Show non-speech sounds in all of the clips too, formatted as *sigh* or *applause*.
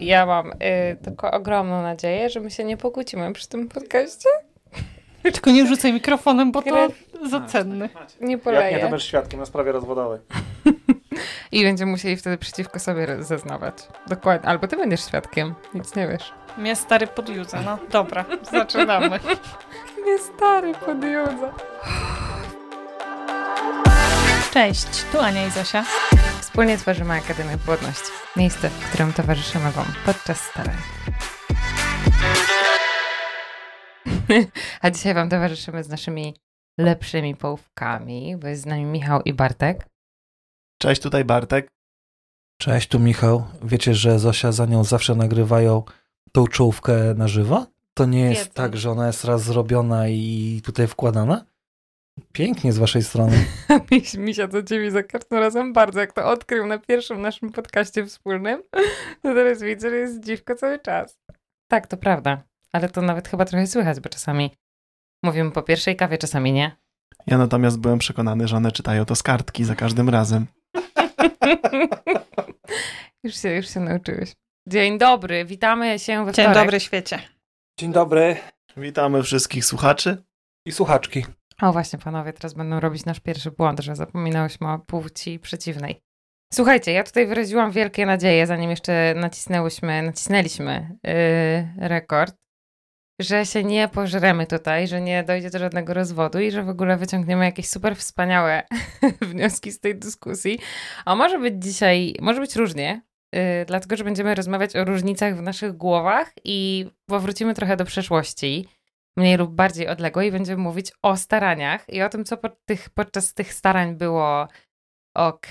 ja mam y, tylko ogromną nadzieję, że my się nie pokłócimy przy tym podcaście. *laughs* Tylko nie rzucaj mikrofonem, bo to za cenny. Nie poleję. Jak nie to będziesz świadkiem na sprawie rozwodowej. *laughs* I będziemy musieli wtedy przeciwko sobie zeznawać. Dokładnie. Albo ty będziesz świadkiem. Nic nie wiesz. Mnie stary podjudza. No dobra, *laughs* zaczynamy. Nie stary podjudza. Cześć, tu Ania i Zosia. Wspólnie tworzymy Akademię Płodności. Miejsce, w którym towarzyszymy Wam podczas starań. *laughs* A dzisiaj Wam towarzyszymy z naszymi lepszymi połówkami, bo jest z nami Michał i Bartek. Cześć, tutaj Bartek. Cześć, tu Michał. Wiecie, że Zosia za nią zawsze nagrywają tą czołówkę na żywo? To nie jest tak, że ona jest raz zrobiona i tutaj wkładana? Pięknie z waszej strony. *laughs* Miś, Misia to ciebie za każdym razem bardzo, jak to odkrył na pierwszym naszym podcaście wspólnym, *laughs* to teraz widzę, że jest dziwko cały czas. Tak, to prawda. Ale to nawet chyba trochę słychać, bo czasami mówimy po pierwszej kawie, czasami nie. Ja natomiast byłem przekonany, że one czytają to z kartki za każdym razem. *laughs* już, się, już się nauczyłeś. Dzień dobry, witamy się we Dzień wtorek. dobry świecie. Dzień dobry. Witamy wszystkich słuchaczy. I słuchaczki. O właśnie, panowie, teraz będą robić nasz pierwszy błąd, że zapominałyśmy o płci przeciwnej. Słuchajcie, ja tutaj wyraziłam wielkie nadzieje, zanim jeszcze nacisnęłyśmy, nacisnęliśmy yy, rekord, że się nie pożremy tutaj, że nie dojdzie do żadnego rozwodu i że w ogóle wyciągniemy jakieś super wspaniałe *laughs* wnioski z tej dyskusji. A może być dzisiaj, może być różnie, yy, dlatego że będziemy rozmawiać o różnicach w naszych głowach i powrócimy trochę do przeszłości mniej lub bardziej odległej i będziemy mówić o staraniach i o tym, co pod tych, podczas tych starań było ok,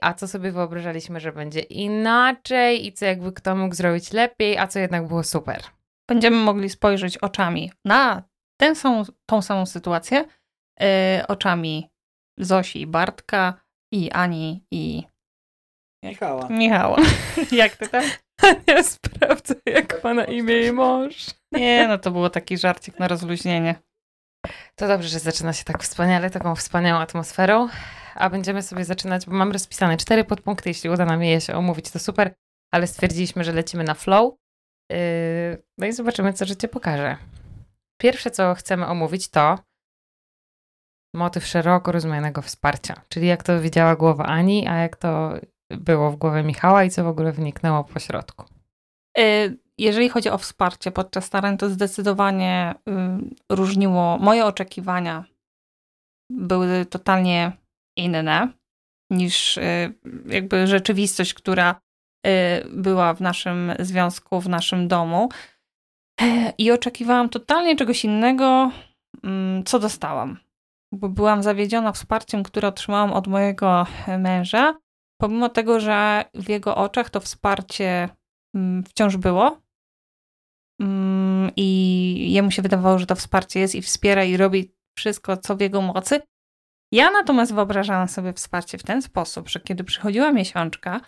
a co sobie wyobrażaliśmy, że będzie inaczej i co jakby kto mógł zrobić lepiej, a co jednak było super. Będziemy mogli spojrzeć oczami na tę samą, tą samą sytuację, yy, oczami Zosi i Bartka i Ani i Michała. Michała. *laughs* Jak ty tam? *laughs* Ja sprawdzę, jak ma na imię jej mąż. Nie, no to było taki żarcik na rozluźnienie. To dobrze, że zaczyna się tak wspaniale, taką wspaniałą atmosferą, a będziemy sobie zaczynać, bo mam rozpisane cztery podpunkty, jeśli uda nam je się omówić, to super, ale stwierdziliśmy, że lecimy na flow. Yy, no i zobaczymy, co życie pokaże. Pierwsze, co chcemy omówić, to motyw szeroko rozumianego wsparcia, czyli jak to widziała głowa Ani, a jak to było w głowie Michała i co w ogóle wyniknęło po środku. Y, Jeżeli chodzi o wsparcie podczas starań, to zdecydowanie y, różniło. Moje oczekiwania były totalnie inne niż y, jakby rzeczywistość, która y, była w naszym związku, w naszym domu. I oczekiwałam totalnie czegoś innego, mm, co dostałam. Bo byłam zawiedziona wsparciem, które otrzymałam od mojego męża, pomimo tego, że w jego oczach to wsparcie mm, wciąż było. Mm, I jemu się wydawało, że to wsparcie jest i wspiera i robi wszystko, co w jego mocy. Ja natomiast wyobrażałam sobie wsparcie w ten sposób, że kiedy przychodziła miesiączka,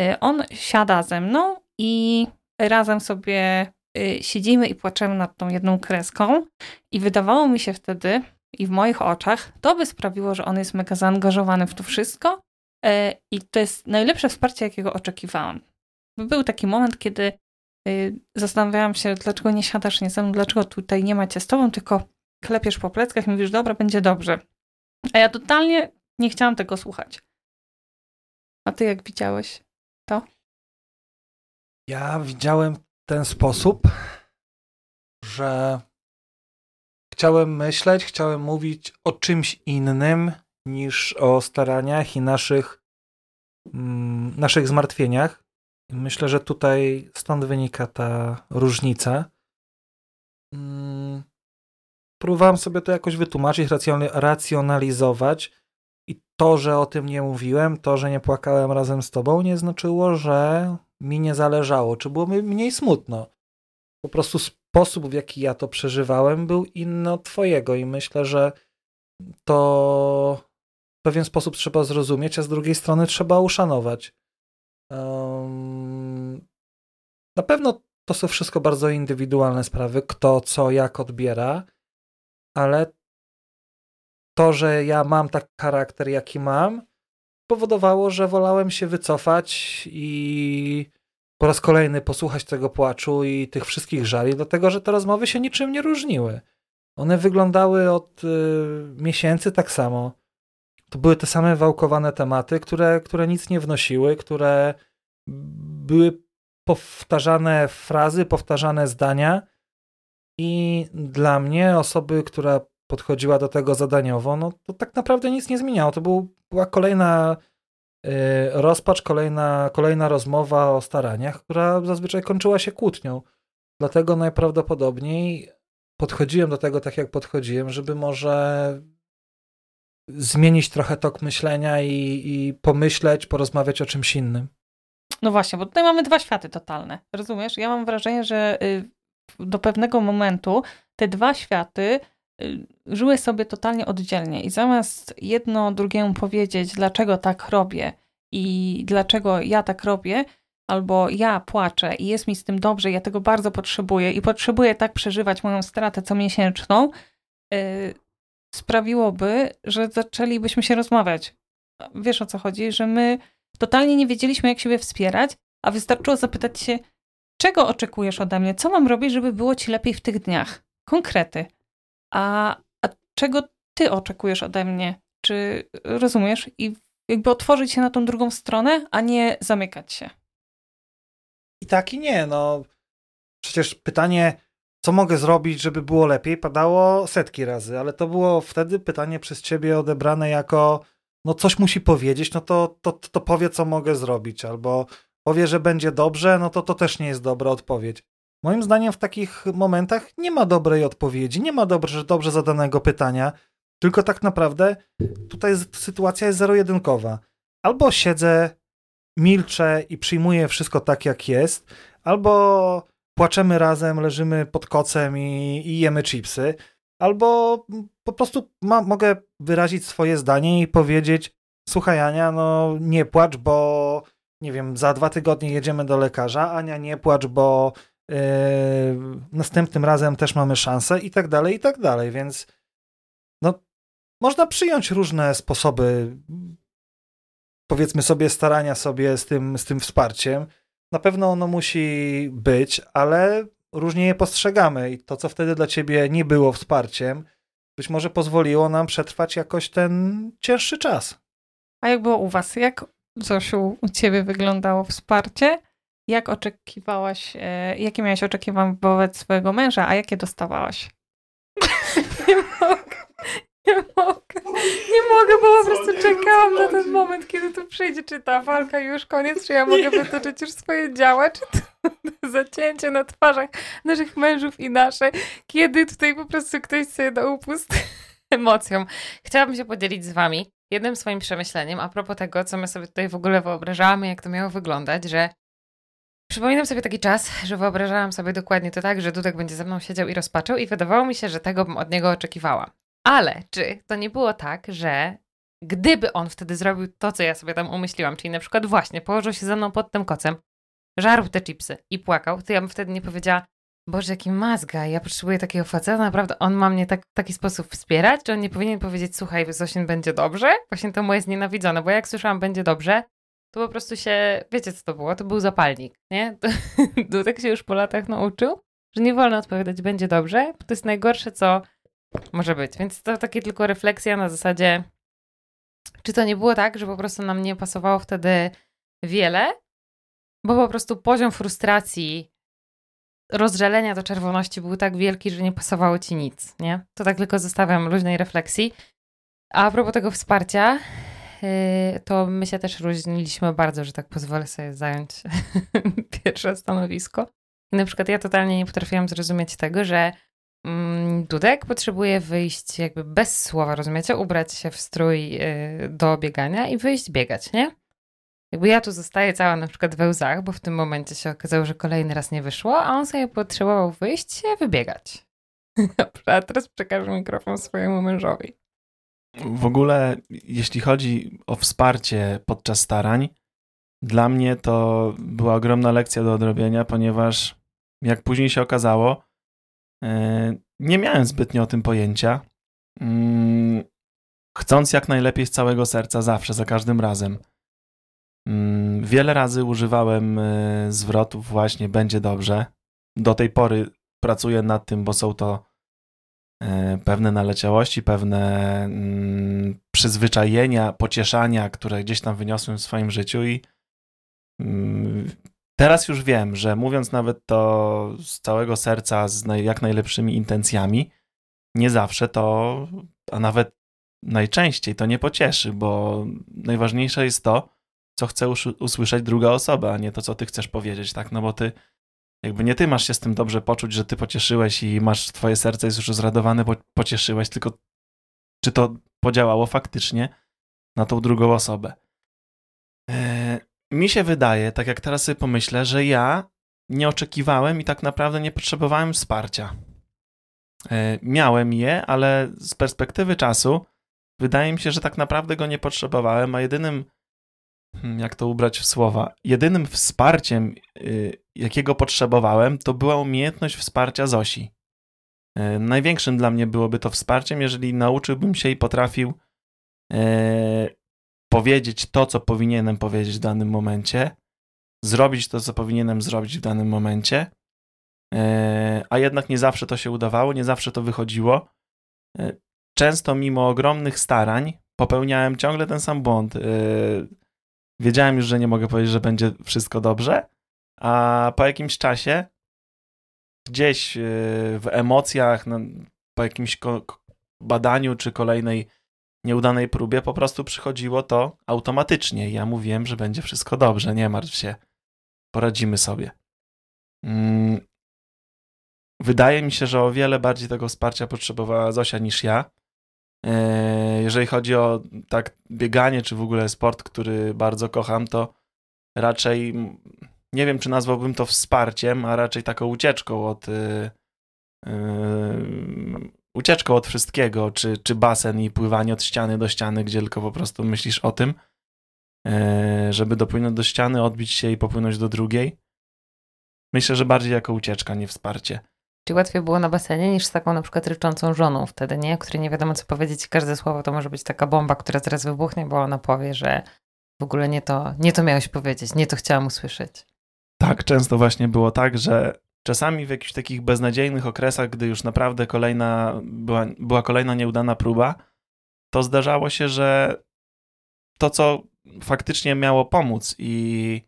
y, on siada ze mną i razem sobie y, siedzimy i płaczemy nad tą jedną kreską. I wydawało mi się wtedy, i w moich oczach, to by sprawiło, że on jest mega zaangażowany w to wszystko. y, I to jest najlepsze wsparcie, jakiego oczekiwałam. Był taki moment, kiedy zastanawiałam się, dlaczego nie siadasz nie ze mną, dlaczego tutaj nie ma cię z tobą, tylko klepiesz po pleckach i mówisz, dobra, będzie dobrze. A ja totalnie nie chciałam tego słuchać. A ty jak widziałeś to? Ja widziałem ten sposób, że chciałem myśleć, chciałem mówić o czymś innym niż o staraniach i naszych, mm, naszych zmartwieniach. Myślę, że tutaj stąd wynika ta różnica. Mm, Próbowałem sobie to jakoś wytłumaczyć, racjon- racjonalizować. I to, że o tym nie mówiłem, to, że nie płakałem razem z tobą, nie znaczyło, że mi nie zależało, czy było mi mniej smutno. Po prostu sposób, w jaki ja to przeżywałem, był inny od twojego i myślę, że to w pewien sposób trzeba zrozumieć, a z drugiej strony trzeba uszanować. Um, na pewno to są wszystko bardzo indywidualne sprawy, kto co jak odbiera, ale to, że ja mam taki charakter, jaki mam, powodowało, że wolałem się wycofać i po raz kolejny posłuchać tego płaczu i tych wszystkich żali, dlatego że te rozmowy się niczym nie różniły. One wyglądały od y, miesięcy tak samo. To były te same wałkowane tematy, które, które nic nie wnosiły, które były powtarzane frazy, powtarzane zdania. I dla mnie, osoby, która podchodziła do tego zadaniowo, no to tak naprawdę nic nie zmieniało. To był, była kolejna y, rozpacz, kolejna, kolejna rozmowa o staraniach, która zazwyczaj kończyła się kłótnią. Dlatego najprawdopodobniej podchodziłem do tego tak, jak podchodziłem, żeby może zmienić trochę tok myślenia i, i pomyśleć, porozmawiać o czymś innym. No właśnie, bo tutaj mamy dwa światy totalne. Rozumiesz? Ja mam wrażenie, że y, do pewnego momentu te dwa światy y, żyły sobie totalnie oddzielnie i zamiast jedno drugiemu powiedzieć, dlaczego tak robię i dlaczego ja tak robię, albo ja płaczę i jest mi z tym dobrze, ja tego bardzo potrzebuję i potrzebuję tak przeżywać moją stratę comiesięczną, yy, sprawiłoby, że zaczęlibyśmy się rozmawiać. Wiesz o co chodzi? Że my totalnie nie wiedzieliśmy, jak siebie wspierać, a wystarczyło zapytać się, czego oczekujesz ode mnie, co mam robić, żeby było ci lepiej w tych dniach. Konkrety. A, a czego ty oczekujesz ode mnie? Czy rozumiesz? I jakby otworzyć się na tą drugą stronę, a nie zamykać się. I tak i nie. No, przecież pytanie, co mogę zrobić, żeby było lepiej, padało setki razy, ale to było wtedy pytanie przez ciebie odebrane jako no coś musi powiedzieć, no to, to, to powie, co mogę zrobić, albo powie, że będzie dobrze, no to to też nie jest dobra odpowiedź. Moim zdaniem w takich momentach nie ma dobrej odpowiedzi, nie ma dobrze, dobrze zadanego pytania, tylko tak naprawdę tutaj sytuacja jest zero-jedynkowa. Albo siedzę, milczę i przyjmuję wszystko tak, jak jest, albo płaczemy razem, leżymy pod kocem i, i jemy chipsy, albo po prostu ma, mogę wyrazić swoje zdanie i powiedzieć: Słuchaj, Ania, no nie płacz, bo nie wiem, za dwa tygodnie jedziemy do lekarza. Ania, nie płacz, bo yy, następnym razem też mamy szansę, i tak dalej, i tak dalej. Więc no, można przyjąć różne sposoby, powiedzmy sobie, starania sobie z tym, z tym wsparciem. Na pewno ono musi być, ale różnie je postrzegamy i to, co wtedy dla ciebie nie było wsparciem, być może pozwoliło nam przetrwać jakoś ten cięższy czas. A jak było u was? Jak, Zosiu, u ciebie wyglądało wsparcie? Jak oczekiwałaś, e, jakie miałaś oczekiwania wobec swojego męża, a jakie dostawałaś? *laughs* nie mogę. Nie mogę. Nie mogę, bo po prostu czekałam na ten moment, kiedy tu przyjdzie, czy ta walka już koniec, czy ja mogę wytoczyć już swoje działa, czy to *laughs* zacięcie na twarzach naszych mężów i nasze, kiedy tutaj po prostu ktoś sobie da upust *laughs* emocjom. Chciałabym się podzielić z wami jednym swoim przemyśleniem a propos tego, co my sobie tutaj w ogóle wyobrażamy, jak to miało wyglądać, że Przypominam sobie taki czas, że wyobrażałam sobie dokładnie to tak, że Dudek będzie ze mną siedział i rozpaczał i wydawało mi się, że tego bym od niego oczekiwała. Ale czy to nie było tak, że gdyby on wtedy zrobił to, co ja sobie tam umyśliłam, czyli na przykład właśnie położył się ze mną pod tym kocem, żarł te chipsy i płakał, to ja bym wtedy nie powiedziała, Boże, jaki mazga, ja potrzebuję takiego faceta, naprawdę on ma mnie tak, w taki sposób wspierać, czy on nie powinien powiedzieć, słuchaj, Zosin, będzie dobrze? Właśnie to moje znienawidzone, bo jak słyszałam, będzie dobrze, to po prostu się, wiecie co to było? To był zapalnik, nie? *laughs* To, tak się już po latach nauczył, że nie wolno odpowiadać, będzie dobrze, bo to jest najgorsze, co może być. Więc to takie tylko refleksja na zasadzie, czy to nie było tak, że po prostu nam nie pasowało wtedy wiele, bo po prostu poziom frustracji, rozżalenia do czerwoności był tak wielki, że nie pasowało ci nic, nie? To tak tylko zostawiam luźnej refleksji. A, a propos tego wsparcia, yy, to my się też różniliśmy bardzo, że tak pozwolę sobie zająć *laughs* pierwsze stanowisko. I na przykład ja totalnie nie potrafiłam zrozumieć tego, że Dudek potrzebuje wyjść jakby bez słowa, rozumiecie? Ubrać się w strój y, do biegania i wyjść biegać, nie? Jakby ja tu zostaję cała na przykład we łzach, bo w tym momencie się okazało, że kolejny raz nie wyszło, a on sobie potrzebował wyjść się wybiegać. *laughs* A teraz przekażę mikrofon swojemu mężowi. W ogóle, jeśli chodzi o wsparcie podczas starań, dla mnie to była ogromna lekcja do odrobienia, ponieważ jak później się okazało, E, nie miałem zbytnio o tym pojęcia. Mm, chcąc jak najlepiej z całego serca, zawsze, za każdym razem. Mm, wiele razy używałem y, zwrotów właśnie będzie dobrze. Do tej pory pracuję nad tym, bo są to y, pewne naleciałości, pewne mm, przyzwyczajenia, pocieszania, które gdzieś tam wyniosłem w swoim życiu i mm, teraz już wiem, że mówiąc nawet to z całego serca, z jak najlepszymi intencjami, nie zawsze to, a nawet najczęściej to nie pocieszy, bo najważniejsze jest to, co chce usłyszeć druga osoba, a nie to, co ty chcesz powiedzieć, tak? No bo ty, jakby nie ty masz się z tym dobrze poczuć, że ty pocieszyłeś i masz, twoje serce jest już zradowane, bo pocieszyłeś, tylko czy to podziałało faktycznie na tą drugą osobę. Eee, mi się wydaje, tak jak teraz sobie pomyślę, że ja nie oczekiwałem i tak naprawdę nie potrzebowałem wsparcia. Eee, miałem je, ale z perspektywy czasu wydaje mi się, że tak naprawdę go nie potrzebowałem, a jedynym Hmm, jak to ubrać w słowa, jedynym wsparciem, y, jakiego potrzebowałem, to była umiejętność wsparcia Zosi. Y, największym dla mnie byłoby to wsparciem, jeżeli nauczyłbym się i potrafił y, powiedzieć to, co powinienem powiedzieć w danym momencie, zrobić to, co powinienem zrobić w danym momencie, a jednak nie zawsze to się udawało, nie zawsze to wychodziło. Często, mimo ogromnych starań, popełniałem ciągle ten sam błąd wiedziałem już, że nie mogę powiedzieć, że będzie wszystko dobrze, a po jakimś czasie gdzieś w emocjach, po jakimś badaniu czy kolejnej nieudanej próbie po prostu przychodziło to automatycznie. Ja mówiłem, że będzie wszystko dobrze, nie martw się, poradzimy sobie. Mm. Wydaje mi się, że o wiele bardziej tego wsparcia potrzebowała Zosia niż ja. E, jeżeli chodzi o tak bieganie, czy w ogóle sport, który bardzo kocham, to raczej nie wiem, czy nazwałbym to wsparciem, a raczej taką ucieczką od yy, yy, ucieczką od wszystkiego, czy, czy basen i pływanie od ściany do ściany, gdzie tylko po prostu myślisz o tym, yy, żeby dopłynąć do ściany, odbić się i popłynąć do drugiej. Myślę, że bardziej jako ucieczka, nie wsparcie. Czyli łatwiej było na basenie niż z taką na przykład ryczącą żoną wtedy, nie? Której nie wiadomo co powiedzieć. Każde słowo to może być taka bomba, która zaraz wybuchnie, bo ona powie, że w ogóle nie to, nie to miałeś powiedzieć, nie to chciałam usłyszeć. Tak, często właśnie było tak, że czasami w jakichś takich beznadziejnych okresach, gdy już naprawdę kolejna, była, była kolejna nieudana próba, to zdarzało się, że to, co faktycznie miało pomóc i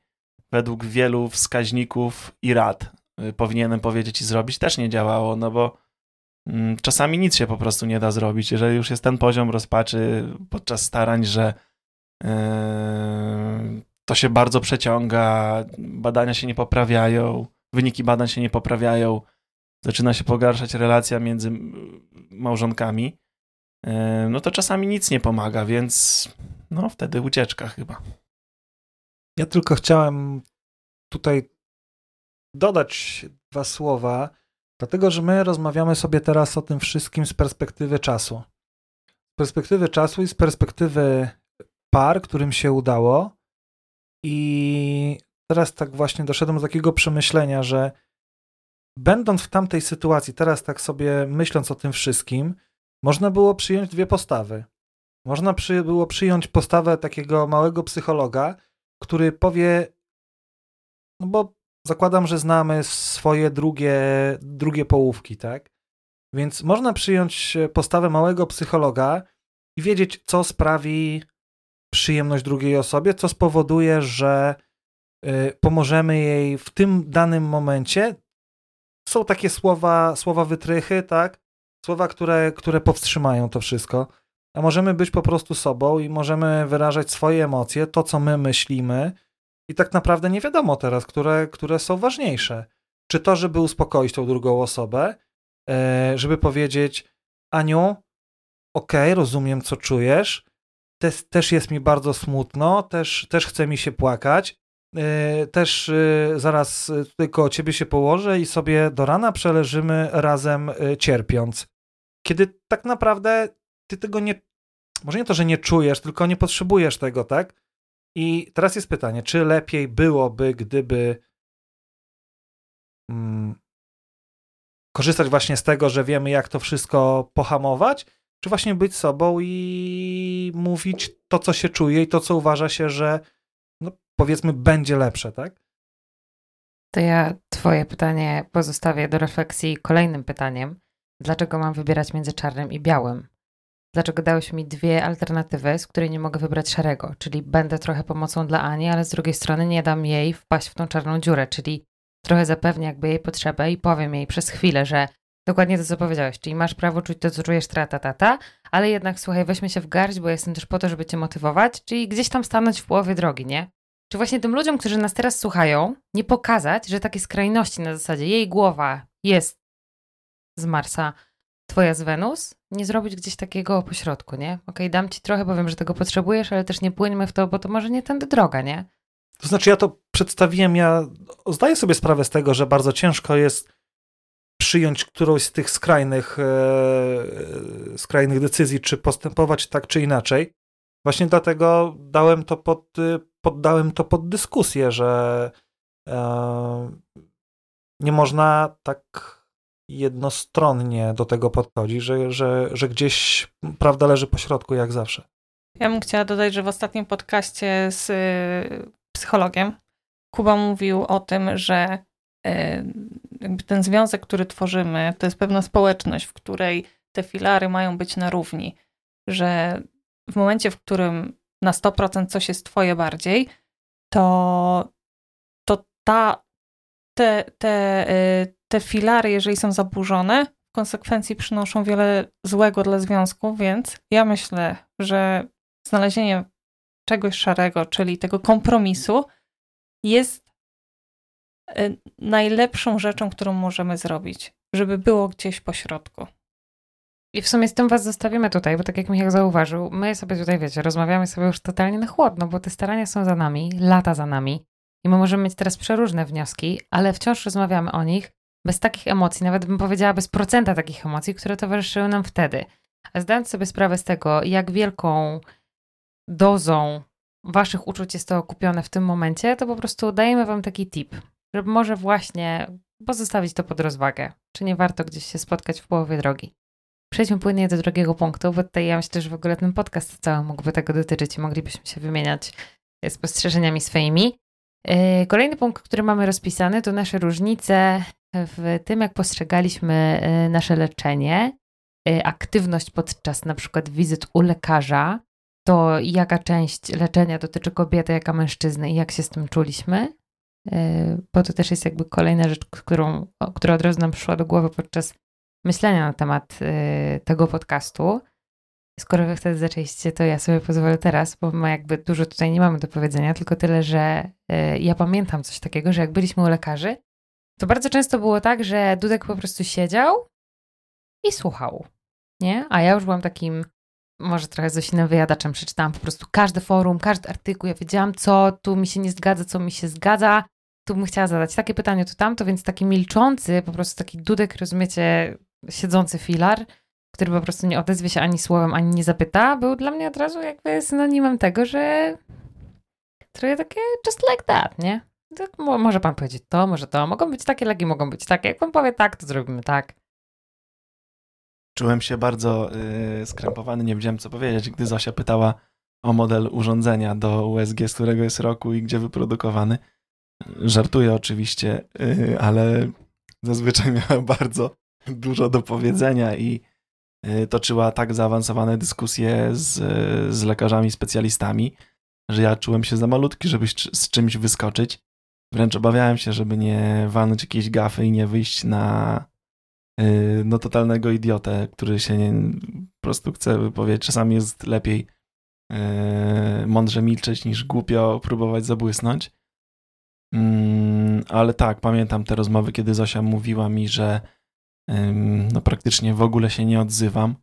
według wielu wskaźników i rad Y, powinienem powiedzieć i zrobić, też nie działało, no bo mm, czasami nic się po prostu nie da zrobić. Jeżeli już jest ten poziom rozpaczy podczas starań, że yy, to się bardzo przeciąga, badania się nie poprawiają, wyniki badań się nie poprawiają, zaczyna się pogarszać relacja między małżonkami, yy, no to czasami nic nie pomaga, więc no wtedy ucieczka chyba. Ja tylko chciałem tutaj dodać dwa słowa, dlatego że my rozmawiamy sobie teraz o tym wszystkim z perspektywy czasu. Z perspektywy czasu i z perspektywy par, którym się udało. I teraz tak właśnie doszedłem do takiego przemyślenia, że będąc w tamtej sytuacji, teraz tak sobie myśląc o tym wszystkim, można było przyjąć dwie postawy. Można przy, było przyjąć postawę takiego małego psychologa, który powie, no bo zakładam, że znamy swoje drugie, drugie połówki, tak? Więc można przyjąć postawę małego psychologa i wiedzieć, co sprawi przyjemność drugiej osobie, co spowoduje, że pomożemy jej w tym danym momencie. Są takie słowa, słowa wytrychy, tak? Słowa, które, które powstrzymają to wszystko. A możemy być po prostu sobą i możemy wyrażać swoje emocje, to co my myślimy, i tak naprawdę nie wiadomo teraz, które, które są ważniejsze. Czy to, żeby uspokoić tą drugą osobę, e, żeby powiedzieć, Aniu, okej, okay, rozumiem, co czujesz, też, też jest mi bardzo smutno, też, też chce mi się płakać, też e, zaraz tylko ciebie się położę i sobie do rana przeleżymy razem cierpiąc. Kiedy tak naprawdę ty tego nie, może nie to, że nie czujesz, tylko nie potrzebujesz tego, tak? I teraz jest pytanie, czy lepiej byłoby, gdyby mm, korzystać właśnie z tego, że wiemy, jak to wszystko pohamować, czy właśnie być sobą i mówić to, co się czuje i to, co uważa się, że powiedzmy będzie lepsze, tak? To ja twoje pytanie pozostawię do refleksji kolejnym pytaniem. Dlaczego mam wybierać między czarnym i białym? Dlaczego dałeś mi dwie alternatywy, z której nie mogę wybrać szarego? Czyli będę trochę pomocą dla Ani, ale z drugiej strony nie dam jej wpaść w tą czarną dziurę, czyli trochę zapewnię jakby jej potrzebę i powiem jej przez chwilę, że dokładnie to, co powiedziałeś, czyli masz prawo czuć to, co czujesz, trata, tata, ale jednak słuchaj, weźmy się w garść, bo jestem też po to, żeby cię motywować, czyli gdzieś tam stanąć w połowie drogi, nie? Czy właśnie tym ludziom, którzy nas teraz słuchają, nie pokazać, że takie skrajności na zasadzie jej głowa jest z Marsa, twoja z Wenus, nie zrobić gdzieś takiego pośrodku, nie? Okej, okay, dam ci trochę, bo wiem, że tego potrzebujesz, ale też nie płyńmy w to, bo to może nie tędy droga, nie? To znaczy ja to przedstawiłem, ja zdaję sobie sprawę z tego, że bardzo ciężko jest przyjąć którąś z tych skrajnych, e, skrajnych decyzji, czy postępować tak, czy inaczej. Właśnie dlatego dałem to pod, poddałem to pod dyskusję, że e, nie można tak jednostronnie do tego podchodzić, że, że, że gdzieś prawda leży po środku, jak zawsze. Ja bym chciała dodać, że w ostatnim podcaście z y, psychologiem Kuba mówił o tym, że y, ten związek, który tworzymy, to jest pewna społeczność, w której te filary mają być na równi, że w momencie, w którym na 100% coś jest twoje bardziej, to, to ta, te, te, y, te filary, jeżeli są zaburzone, w konsekwencji przynoszą wiele złego dla związku, więc ja myślę, że znalezienie czegoś szarego, czyli tego kompromisu, jest y, najlepszą rzeczą, którą możemy zrobić, żeby było gdzieś po środku. I w sumie z tym was zostawimy tutaj, bo tak jak Michał zauważył, my sobie tutaj, wiecie, rozmawiamy sobie już totalnie na chłodno, bo te starania są za nami, lata za nami i my możemy mieć teraz przeróżne wnioski, ale wciąż rozmawiamy o nich bez takich emocji, nawet bym powiedziała bez procenta takich emocji, które towarzyszyły nam wtedy. A zdając sobie sprawę z tego, jak wielką dozą waszych uczuć jest to okupione w tym momencie, to po prostu dajemy wam taki tip, żeby może właśnie pozostawić to pod rozwagę. Czy nie warto gdzieś się spotkać w połowie drogi? Przejdźmy płynnie do drugiego punktu, bo tutaj ja myślę, że w ogóle ten podcast cały mógłby tego dotyczyć i moglibyśmy się wymieniać spostrzeżeniami swoimi. Yy, kolejny punkt, który mamy rozpisany, to nasze różnice w tym, jak postrzegaliśmy yy, nasze leczenie, aktywność podczas na przykład wizyt u lekarza, to jaka część leczenia dotyczy kobiety, jaka mężczyzny i jak się z tym czuliśmy. Bo to też jest jakby kolejna rzecz, którą, która od razu nam przyszła do głowy podczas myślenia na temat y, tego podcastu. Skoro wy wtedy zaczęliście, to ja sobie pozwolę teraz, bo my jakby dużo tutaj nie mamy do powiedzenia, tylko tyle, że y, ja pamiętam coś takiego, że jak byliśmy u lekarzy, to bardzo często było tak, że Dudek po prostu siedział i słuchał, nie? A ja już byłam takim, może trochę Zosinem wyjadaczem, przeczytałam po prostu każde forum, każdy artykuł, ja wiedziałam, co tu mi się nie zgadza, co mi się zgadza, tu bym chciała zadać takie pytanie, to tamto, więc taki milczący, po prostu taki Dudek, rozumiecie, siedzący filar, który po prostu nie odezwie się ani słowem, ani nie zapyta, był dla mnie od razu jakby synonimem tego, że trochę takie just like that, nie? Może pan powiedzieć to, może to. Mogą być takie leki, mogą być takie. Jak pan powie tak, to zrobimy tak. Czułem się bardzo yy, skrępowany, nie wiedziałem co powiedzieć, gdy Zosia pytała o model urządzenia do USG, z którego jest roku i gdzie wyprodukowany. Żartuję oczywiście, yy, ale zazwyczaj miałem bardzo dużo do powiedzenia i y, toczyła tak zaawansowane dyskusje z, z lekarzami, specjalistami, że ja czułem się za malutki, żeby z czymś wyskoczyć. Wręcz obawiałem się, żeby nie walnąć jakiejś gafy i nie wyjść na y, no, totalnego idiotę, który się nie, po prostu chce wypowiedzieć. Czasami jest lepiej yy, mądrze milczeć niż głupio próbować zabłysnąć. Yy, ale tak, pamiętam te rozmowy, kiedy Zosia mówiła mi, że no praktycznie w ogóle się nie odzywam.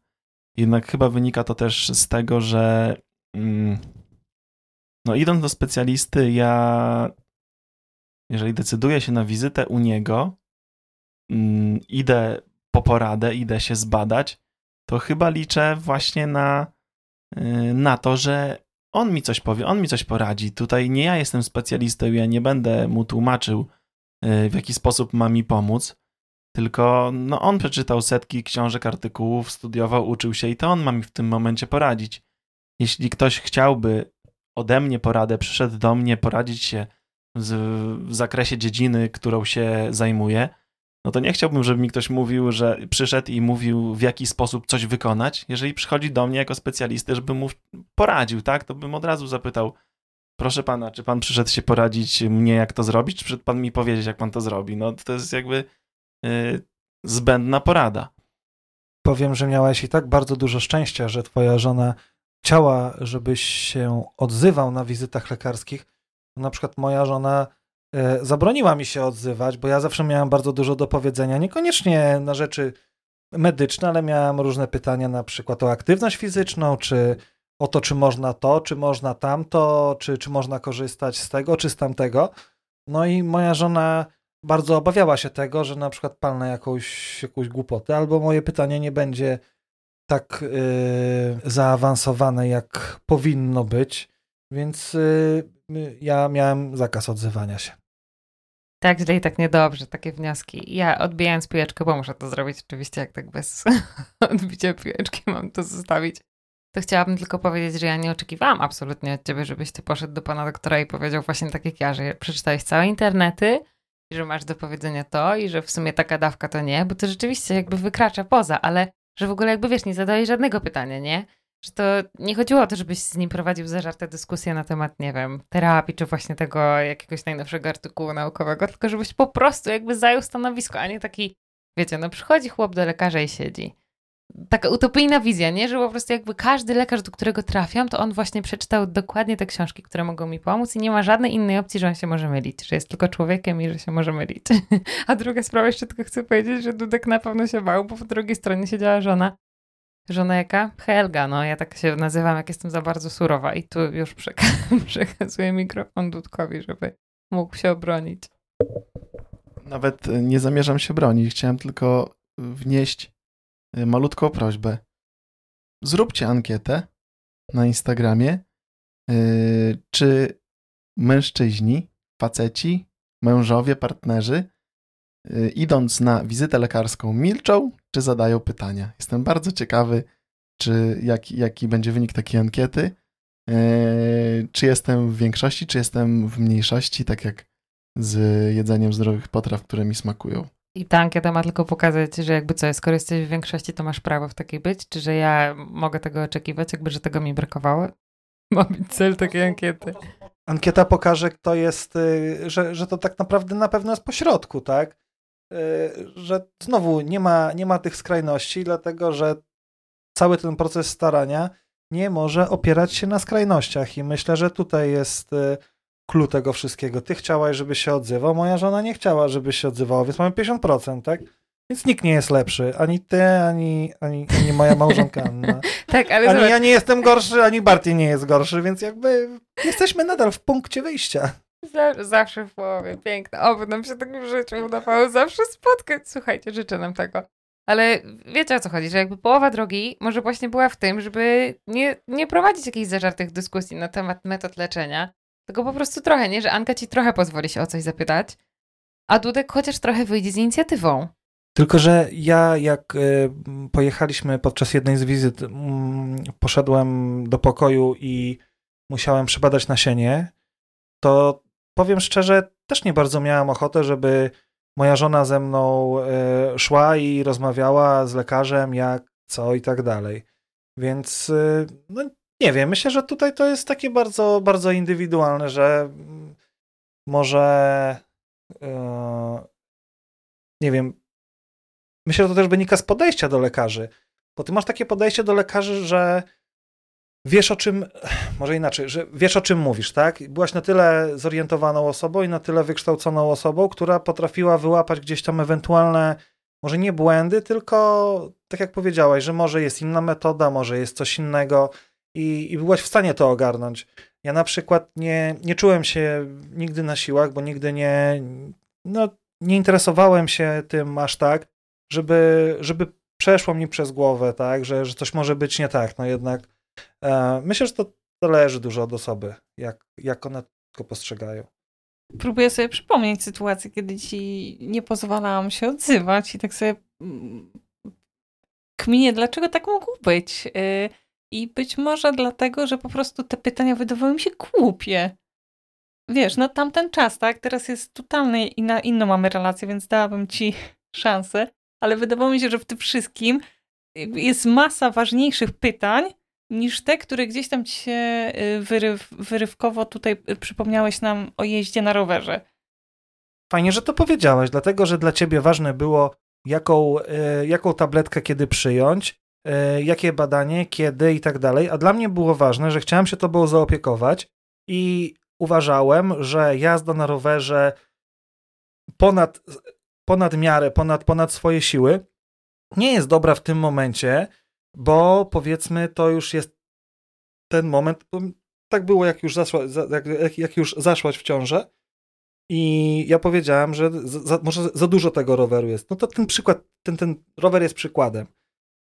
Jednak chyba wynika to też z tego, że mm, no idąc do specjalisty, ja jeżeli decyduję się na wizytę u niego, mm, idę po poradę, idę się zbadać, to chyba liczę właśnie na, y, na to, że on mi coś powie, on mi coś poradzi. Tutaj nie ja jestem specjalistą, ja nie będę mu tłumaczył, y, w jaki sposób ma mi pomóc, tylko no, on przeczytał setki książek, artykułów, studiował, uczył się i to on ma mi w tym momencie poradzić. Jeśli ktoś chciałby ode mnie poradę, przyszedł do mnie poradzić się z, w zakresie dziedziny, którą się zajmuje, no to nie chciałbym, żeby mi ktoś mówił, że przyszedł i mówił, w jaki sposób coś wykonać. Jeżeli przychodzi do mnie jako specjalistę, żeby mu poradził, tak, to bym od razu zapytał, proszę pana, czy pan przyszedł się poradzić mnie, jak to zrobić, czy przyszedł pan mi powiedzieć, jak pan to zrobi? No to jest jakby zbędna porada. Powiem, że miałeś i tak bardzo dużo szczęścia, że twoja żona chciała, żebyś się odzywał na wizytach lekarskich. Na przykład moja żona e, zabroniła mi się odzywać, bo ja zawsze miałem bardzo dużo do powiedzenia, niekoniecznie na rzeczy medyczne, ale miałem różne pytania, na przykład o aktywność fizyczną, czy o to, czy można to, czy można tamto, czy, czy można korzystać z tego, czy z tamtego. No i moja żona bardzo obawiała się tego, że na przykład palnę jakąś, jakąś głupotę, albo moje pytanie nie będzie tak yy, zaawansowane, jak powinno być, więc yy, ja miałem zakaz odzywania się. Tak źle i tak niedobrze, takie wnioski. Ja odbijając piłeczkę, bo muszę to zrobić oczywiście, jak tak bez *laughs* odbicia piłeczki mam to zostawić. To chciałabym tylko powiedzieć, że ja nie oczekiwałam absolutnie od ciebie, żebyś ty poszedł do pana doktora i powiedział właśnie tak jak ja, że przeczytałeś całe internety, że masz do powiedzenia to i że w sumie taka dawka to nie, bo to rzeczywiście jakby wykracza poza, ale że w ogóle jakby wiesz, nie zadałeś żadnego pytania, nie? Że to nie chodziło o to, żebyś z nim prowadził zażarte dyskusje na temat, nie wiem, terapii, czy właśnie tego jakiegoś najnowszego artykułu naukowego, tylko żebyś po prostu jakby zajął stanowisko, a nie taki, wiecie, no przychodzi chłop do lekarza i siedzi taka utopijna wizja, nie? Że po prostu jakby każdy lekarz, do którego trafiam, to on właśnie przeczytał dokładnie te książki, które mogą mi pomóc i nie ma żadnej innej opcji, że on się może mylić, że jest tylko człowiekiem i że się może mylić. *laughs* A druga sprawa, jeszcze tylko chcę powiedzieć, że Dudek na pewno się bał, bo po drugiej stronie siedziała żona. Żona jaka? Helga, no ja tak się nazywam, jak jestem za bardzo surowa i tu już *laughs* przekazuję mikrofon Dudkowi, żeby mógł się obronić. Nawet nie zamierzam się bronić, chciałem tylko wnieść malutką prośbę. Zróbcie ankietę na Instagramie, y, czy mężczyźni, faceci, mężowie, partnerzy, y, idąc na wizytę lekarską, milczą, czy zadają pytania. Jestem bardzo ciekawy, czy jaki, jaki będzie wynik takiej ankiety. Czy jestem w większości, czy jestem w mniejszości, tak jak z jedzeniem zdrowych potraw, które mi smakują. I ta ankieta ma tylko pokazać, że jakby co, skoro jesteś w większości, to masz prawo w takiej być? Czy że ja mogę tego oczekiwać, jakby, że tego mi brakowało? *laughs* Ma być cel takiej ankiety. Ankieta pokaże, kto jest, y, że, że to tak naprawdę na pewno jest pośrodku, tak? Y, że znowu nie ma, nie ma tych skrajności, dlatego że cały ten proces starania nie może opierać się na skrajnościach i myślę, że tutaj jest y, clue tego wszystkiego. Ty chciałaś, żeby się odzywał, moja żona nie chciała, żeby się odzywała, więc mamy 50%, tak? Więc nikt nie jest lepszy. Ani ty, ani, ani, ani moja małżonka Anna. *laughs* tak, ale ani zobacz. ja nie jestem gorszy, ani Barty nie jest gorszy, więc jakby jesteśmy nadal w punkcie wyjścia. Zawsze, zawsze w połowie. Piękne. Oby nam się tak w życiu udawało zawsze spotkać. Słuchajcie, życzę nam tego. Ale wiecie o co chodzi, że jakby połowa drogi może właśnie była w tym, żeby nie, nie prowadzić jakichś zażartych dyskusji na temat metod leczenia, tylko po prostu trochę, nie? Że Anka ci trochę pozwoli się o coś zapytać, a Dudek chociaż trochę wyjdzie z inicjatywą. Tylko, że ja jak y, pojechaliśmy podczas jednej z wizyt, y, poszedłem do pokoju i musiałem przebadać nasienie, to powiem szczerze, też nie bardzo miałem ochotę, żeby moja żona ze mną y, szła i rozmawiała z lekarzem, jak, co i tak dalej. Więc y, no, nie wiem, myślę, że tutaj to jest takie bardzo, bardzo indywidualne, że może yy, nie wiem, myślę, że to też wynika z podejścia do lekarzy, bo ty masz takie podejście do lekarzy, że wiesz o czym, może inaczej, że wiesz o czym mówisz, tak? Byłaś na tyle zorientowaną osobą i na tyle wykształconą osobą, która potrafiła wyłapać gdzieś tam ewentualne, może nie błędy, tylko tak jak powiedziałaś, że może jest inna metoda, może jest coś innego, i, i byłaś w stanie to ogarnąć. Ja na przykład nie, nie czułem się nigdy na siłach, bo nigdy nie, no, nie interesowałem się tym aż tak, żeby, żeby przeszło mi przez głowę, tak, że, że coś może być nie tak. No jednak e, myślę, że to zależy dużo od osoby, jak, jak one to postrzegają. Próbuję sobie przypomnieć sytuację, kiedy ci nie pozwalałam się odzywać i tak sobie mm, kminie, dlaczego tak mogło być. Y, I być może dlatego, że po prostu te pytania wydawały mi się głupie. Wiesz, no tamten czas, tak? Teraz jest totalnie inna, inną mamy relację, więc dałabym ci *laughs* szansę, ale wydawało mi się, że w tym wszystkim jest masa ważniejszych pytań niż te, które gdzieś tam ci się y, wyryw, wyrywkowo tutaj y, przypomniałeś nam o jeździe na rowerze. Fajnie, że to powiedziałeś, dlatego że dla ciebie ważne było, jaką, y, jaką tabletkę kiedy przyjąć, jakie badanie, kiedy i tak dalej. A dla mnie było ważne, że chciałem się tobą zaopiekować i uważałem, że jazda na rowerze ponad, ponad miarę, ponad, ponad swoje siły nie jest dobra w tym momencie, bo powiedzmy to już jest ten moment, tak było jak już, zaszła, jak, jak już zaszłaś w ciążę i ja powiedziałem, że za, może za dużo tego roweru jest. No to ten przykład, ten, ten rower jest przykładem.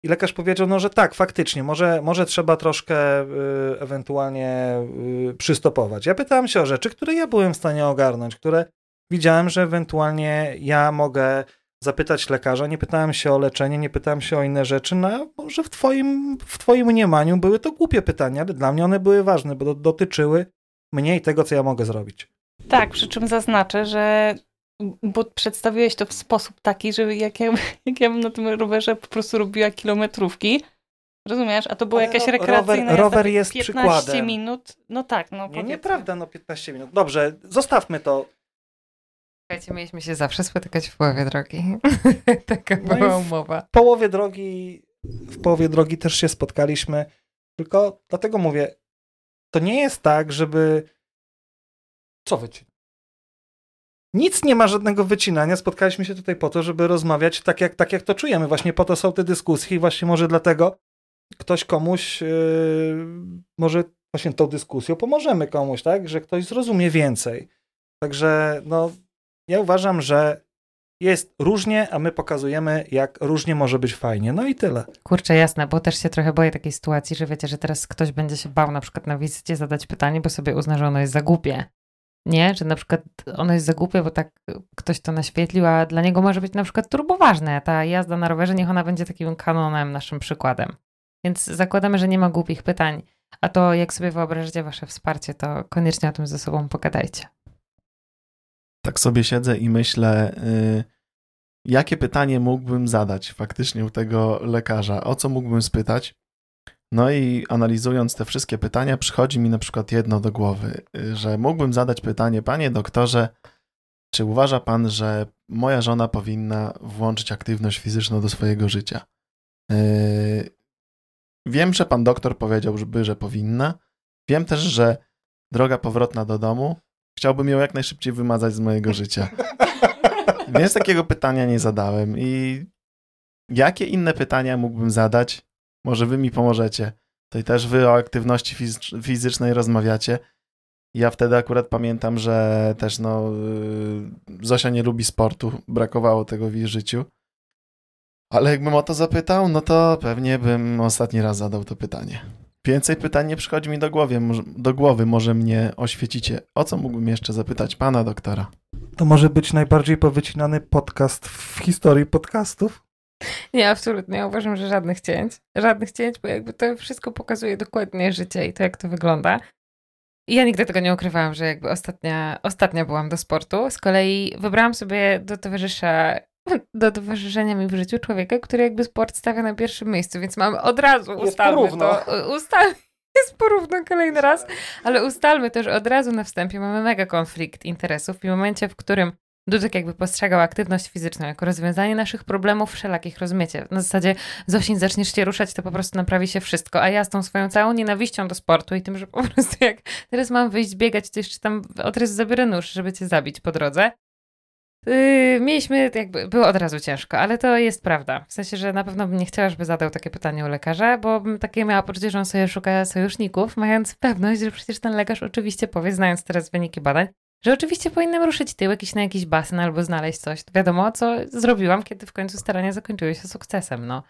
I lekarz powiedział, no że tak, faktycznie, może, może trzeba troszkę y, ewentualnie y, przystopować. Ja pytałem się o rzeczy, które ja byłem w stanie ogarnąć, które widziałem, że ewentualnie ja mogę zapytać lekarza, nie pytałem się o leczenie, nie pytałem się o inne rzeczy, no może w twoim, w twoim mniemaniu były to głupie pytania, ale dla mnie one były ważne, bo dotyczyły mnie i tego, co ja mogę zrobić. Tak, przy czym zaznaczę, że bo przedstawiłeś to w sposób taki, że jak ja, *laughs* jak ja bym na tym rowerze po prostu robiła kilometrówki, rozumiesz? A to była jakaś rekreacyjna rower, rower jest 15 przykładem. minut. No tak, no Nie, nieprawda, no 15 minut. Dobrze, zostawmy to. Słuchajcie, mieliśmy się zawsze spotykać w połowie drogi. *laughs* Taka no była umowa. W połowie drogi, w połowie drogi też się spotkaliśmy, tylko dlatego mówię, to nie jest tak, żeby co wycinać? Nic nie ma żadnego wycinania. Spotkaliśmy się tutaj po to, żeby rozmawiać tak jak, tak, jak to czujemy. Właśnie po to są te dyskusje i właśnie może dlatego ktoś komuś, yy, może właśnie tą dyskusją pomożemy komuś, tak? Że ktoś zrozumie więcej. Także no, ja uważam, że jest różnie, a my pokazujemy, jak różnie może być fajnie. No i tyle. Kurczę, jasne, bo też się trochę boję takiej sytuacji, że wiecie, że teraz ktoś będzie się bał na przykład na wizycie zadać pytanie, bo sobie uzna, że ono jest za głupie. Nie, że na przykład ono jest za głupie, bo tak ktoś to naświetlił, a dla niego może być na przykład turboważne. Ta jazda na rowerze, niech ona będzie takim kanonem, naszym przykładem. Więc zakładamy, że nie ma głupich pytań, a to jak sobie wyobrażacie wasze wsparcie, to koniecznie o tym ze sobą pogadajcie. Tak sobie siedzę i myślę, yy, jakie pytanie mógłbym zadać faktycznie u tego lekarza, o co mógłbym spytać. No i analizując te wszystkie pytania, przychodzi mi na przykład jedno do głowy, że mógłbym zadać pytanie, panie doktorze, czy uważa pan, że moja żona powinna włączyć aktywność fizyczną do swojego życia? Yy, wiem, że pan doktor powiedział, żeby, że powinna. Wiem też, że droga powrotna do domu chciałbym ją jak najszybciej wymazać z mojego życia. *laughs* Więc takiego pytania nie zadałem. I jakie inne pytania mógłbym zadać, może wy mi pomożecie. To i też wy o aktywności fizycznej rozmawiacie. Ja wtedy akurat pamiętam, że też no y, Zosia nie lubi sportu, brakowało tego w jej życiu. Ale jakbym o to zapytał, no to pewnie bym ostatni raz zadał to pytanie. Więcej pytań nie przychodzi mi do głowy, do głowy, może mnie oświecicie. O co mógłbym jeszcze zapytać pana doktora? To może być najbardziej powycinany podcast w historii podcastów? Nie, absolutnie. Ja uważam, że żadnych cięć. Żadnych cięć, bo jakby to wszystko pokazuje dokładnie życie i to, jak to wygląda. I ja nigdy tego nie ukrywałam, że jakby ostatnia, ostatnia byłam do sportu. Z kolei wybrałam sobie do towarzysza, *laughs* do towarzyszenia mi w życiu człowieka, który jakby sport stawia na pierwszym miejscu, więc mam od razu ustalmy to. Ustal, *laughs* jest porówno kolejny raz, ale ustalmy też od razu na wstępie, mamy mega konflikt interesów i w momencie, w którym Dudek jakby postrzegał aktywność fizyczną jako rozwiązanie naszych problemów wszelakich, rozumiecie? Na zasadzie Zosin, zaczniesz się ruszać, to po prostu naprawi się wszystko, a ja z tą swoją całą nienawiścią do sportu i tym, że po *laughs* prostu jak teraz mam wyjść biegać, to jeszcze tam od razu zabiorę nóż, żeby cię zabić po drodze. Yy, mieliśmy, jakby, było od razu ciężko, ale to jest prawda. W sensie, że na pewno bym nie chciała, żeby zadał takie pytanie u lekarza, bo bym takie miała poczucie, że on sobie szuka sojuszników, mając pewność, że przecież ten lekarz oczywiście powie, znając teraz wyniki badań, że oczywiście powinnam ruszyć tyłek iść na jakiś basen albo znaleźć coś. Wiadomo, co zrobiłam, kiedy w końcu starania zakończyły się sukcesem, no.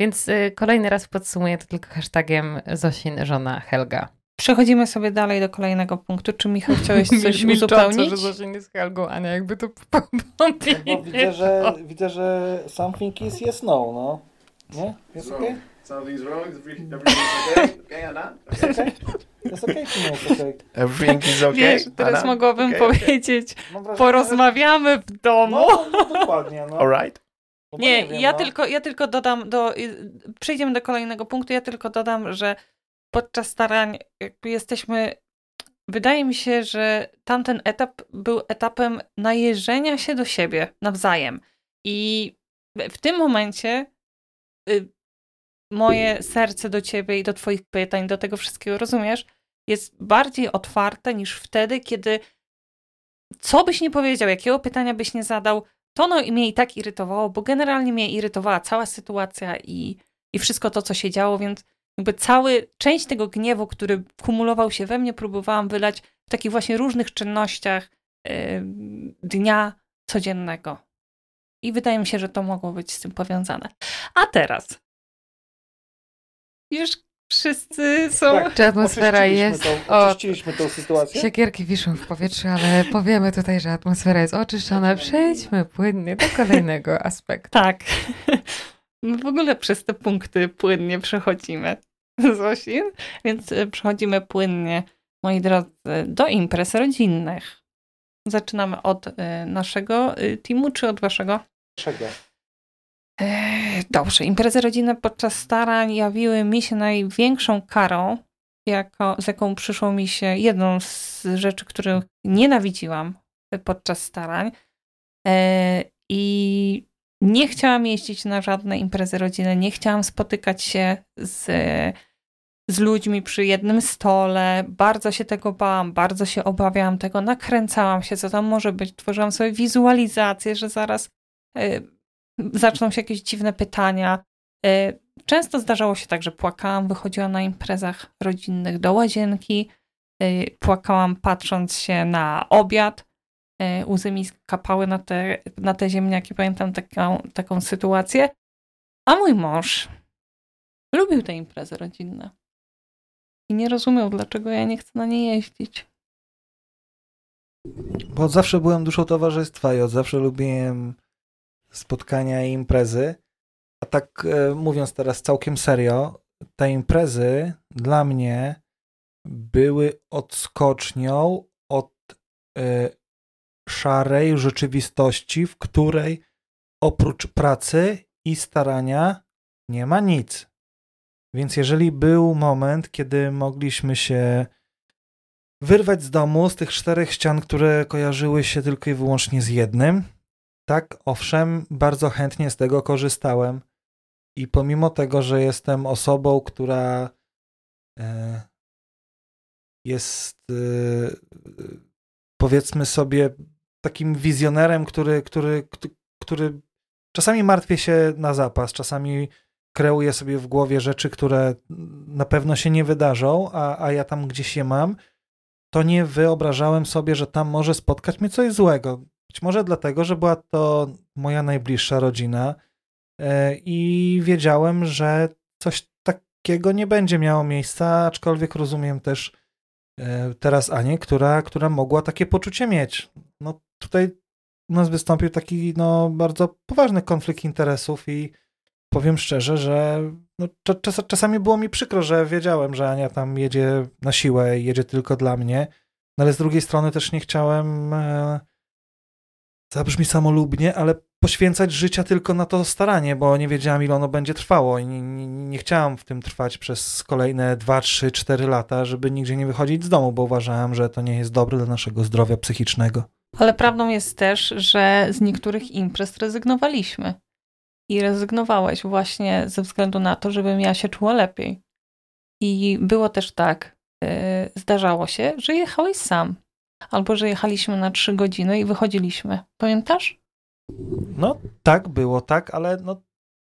Więc y, kolejny raz podsumuję to tylko hashtagiem Zosin, żona Helga. Przechodzimy sobie dalej do kolejnego punktu. Czy Michał chciałeś *laughs* coś uzupełnić? że Zosin jest Helgą, a nie jakby to *laughs* no, widzę, że, widzę, że something is yes no, no. Nie? Jest okej? Okay? Something's wrong. Everything's *laughs* okay. Okay, Anna? Jest okej, nie jest okej? Everything is okay. Wiesz, teraz Anna? mogłabym okej. powiedzieć, Mam wrażenie, porozmawiamy w domu. No, no dokładnie. No. Alright. No bo Nie, wiem, ja, no. tylko, ja tylko dodam, do, y, przejdziemy do kolejnego punktu, ja tylko dodam, że podczas starań jakby jesteśmy, wydaje mi się, że tamten etap był etapem najeżdżenia się do siebie nawzajem. I w tym momencie y, moje serce do ciebie i do twoich pytań, do tego wszystkiego, rozumiesz, jest bardziej otwarte niż wtedy, kiedy co byś nie powiedział, jakiego pytania byś nie zadał, to no, mnie i tak irytowało, bo generalnie mnie irytowała cała sytuacja i, i wszystko to, co się działo, więc jakby cały, część tego gniewu, który kumulował się we mnie, próbowałam wylać w takich właśnie różnych czynnościach yy, dnia codziennego. I wydaje mi się, że to mogło być z tym powiązane. A teraz. Już wszyscy są. Tak. Czy atmosfera Oczyściliśmy jest... Tą, O, oczyściliśmy tą sytuację. siekierki wiszą w powietrzu, ale powiemy tutaj, że atmosfera jest oczyszczona. Przejdźmy płynnie do kolejnego aspektu. Tak. *laughs* My w ogóle przez te punkty płynnie przechodzimy. *laughs* Zosin, więc e, przechodzimy płynnie, moi drodzy, do imprez rodzinnych. Zaczynamy od e, naszego e, teamu, czy od waszego? Czego? Eee, Dobrze, imprezy rodzinne podczas starań jawiły mi się największą karą, jako, z jaką przyszło mi się jedną z rzeczy, których nienawidziłam podczas starań. Eee, I nie chciałam jeździć na żadne imprezy rodzinne, nie chciałam spotykać się z, z ludźmi przy jednym stole. Bardzo się tego bałam, bardzo się obawiałam tego, nakręcałam się, co tam może być. Tworzyłam sobie wizualizację, że zaraz e, zaczną się jakieś dziwne pytania. E, Często zdarzało się tak, że płakałam, wychodziłam na imprezach rodzinnych do łazienki, e, płakałam patrząc się na obiad, e, łzy mi kapały na te, na te ziemniaki, pamiętam taką, taką sytuację. A mój mąż lubił te imprezy rodzinne. I nie rozumiał, dlaczego ja nie chcę na nie jeździć. Bo od zawsze byłem duszą towarzystwa i od zawsze lubiłem spotkania i imprezy. A tak e, mówiąc teraz całkiem serio, te imprezy dla mnie były odskocznią od e, szarej rzeczywistości, w której oprócz pracy i starania nie ma nic. Więc jeżeli był moment, kiedy mogliśmy się wyrwać z domu, z tych czterech ścian, które kojarzyły się tylko i wyłącznie z jednym, tak, owszem, bardzo chętnie z tego korzystałem. I pomimo tego, że jestem osobą, która e, jest e, powiedzmy sobie takim wizjonerem, który, który, który, czasami martwię się na zapas, czasami kreuję sobie w głowie rzeczy, które na pewno się nie wydarzą, a, a ja tam gdzieś je mam, to nie wyobrażałem sobie, że tam może spotkać mnie coś złego. Być może dlatego, że była to moja najbliższa rodzina e, i wiedziałem, że coś takiego nie będzie miało miejsca, aczkolwiek rozumiem też e, teraz Anię, która, która mogła takie poczucie mieć. No tutaj u nas wystąpił taki no, bardzo poważny konflikt interesów i powiem szczerze, że no, czas, czasami było mi przykro, że wiedziałem, że Ania tam jedzie na siłę i jedzie tylko dla mnie, no ale z drugiej strony też nie chciałem e, zabrzmi samolubnie, ale poświęcać życia tylko na to staranie, bo nie wiedziałam, ile ono będzie trwało i nie, nie, nie chciałam w tym trwać przez kolejne 2, 3, 4 lata, żeby nigdzie nie wychodzić z domu, bo uważałam, że to nie jest dobre dla naszego zdrowia psychicznego. Ale prawdą jest też, że z niektórych imprez rezygnowaliśmy. I rezygnowałeś właśnie ze względu na to, żebym ja się czuła lepiej. I było też tak, yy, zdarzało się, że jechałeś sam. Albo że jechaliśmy na trzy godziny i wychodziliśmy. Pamiętasz? No tak, było tak, ale no,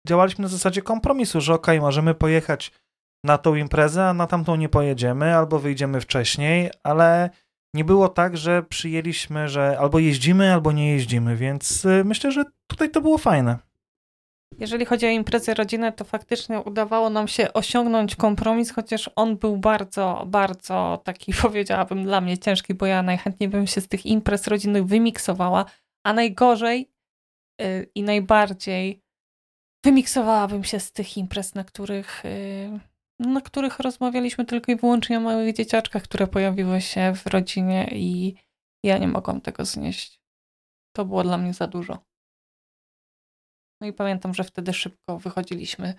działaliśmy na zasadzie kompromisu, że okej, okay, możemy pojechać na tą imprezę, a na tamtą nie pojedziemy, albo wyjdziemy wcześniej, ale nie było tak, że przyjęliśmy, że albo jeździmy, albo nie jeździmy, więc y, myślę, że tutaj to było fajne. Jeżeli chodzi o imprezy rodzinne, to faktycznie udawało nam się osiągnąć kompromis, chociaż on był bardzo, bardzo taki, *laughs* powiedziałabym, dla mnie ciężki, bo ja najchętniej bym się z tych imprez rodzinnych wymiksowała, a najgorzej yy, i najbardziej wymiksowałabym się z tych imprez, na których, y, na których rozmawialiśmy tylko i wyłącznie o małych dzieciaczkach, które pojawiły się w rodzinie i ja nie mogłam tego znieść. To było dla mnie za dużo. No i pamiętam, że wtedy szybko wychodziliśmy,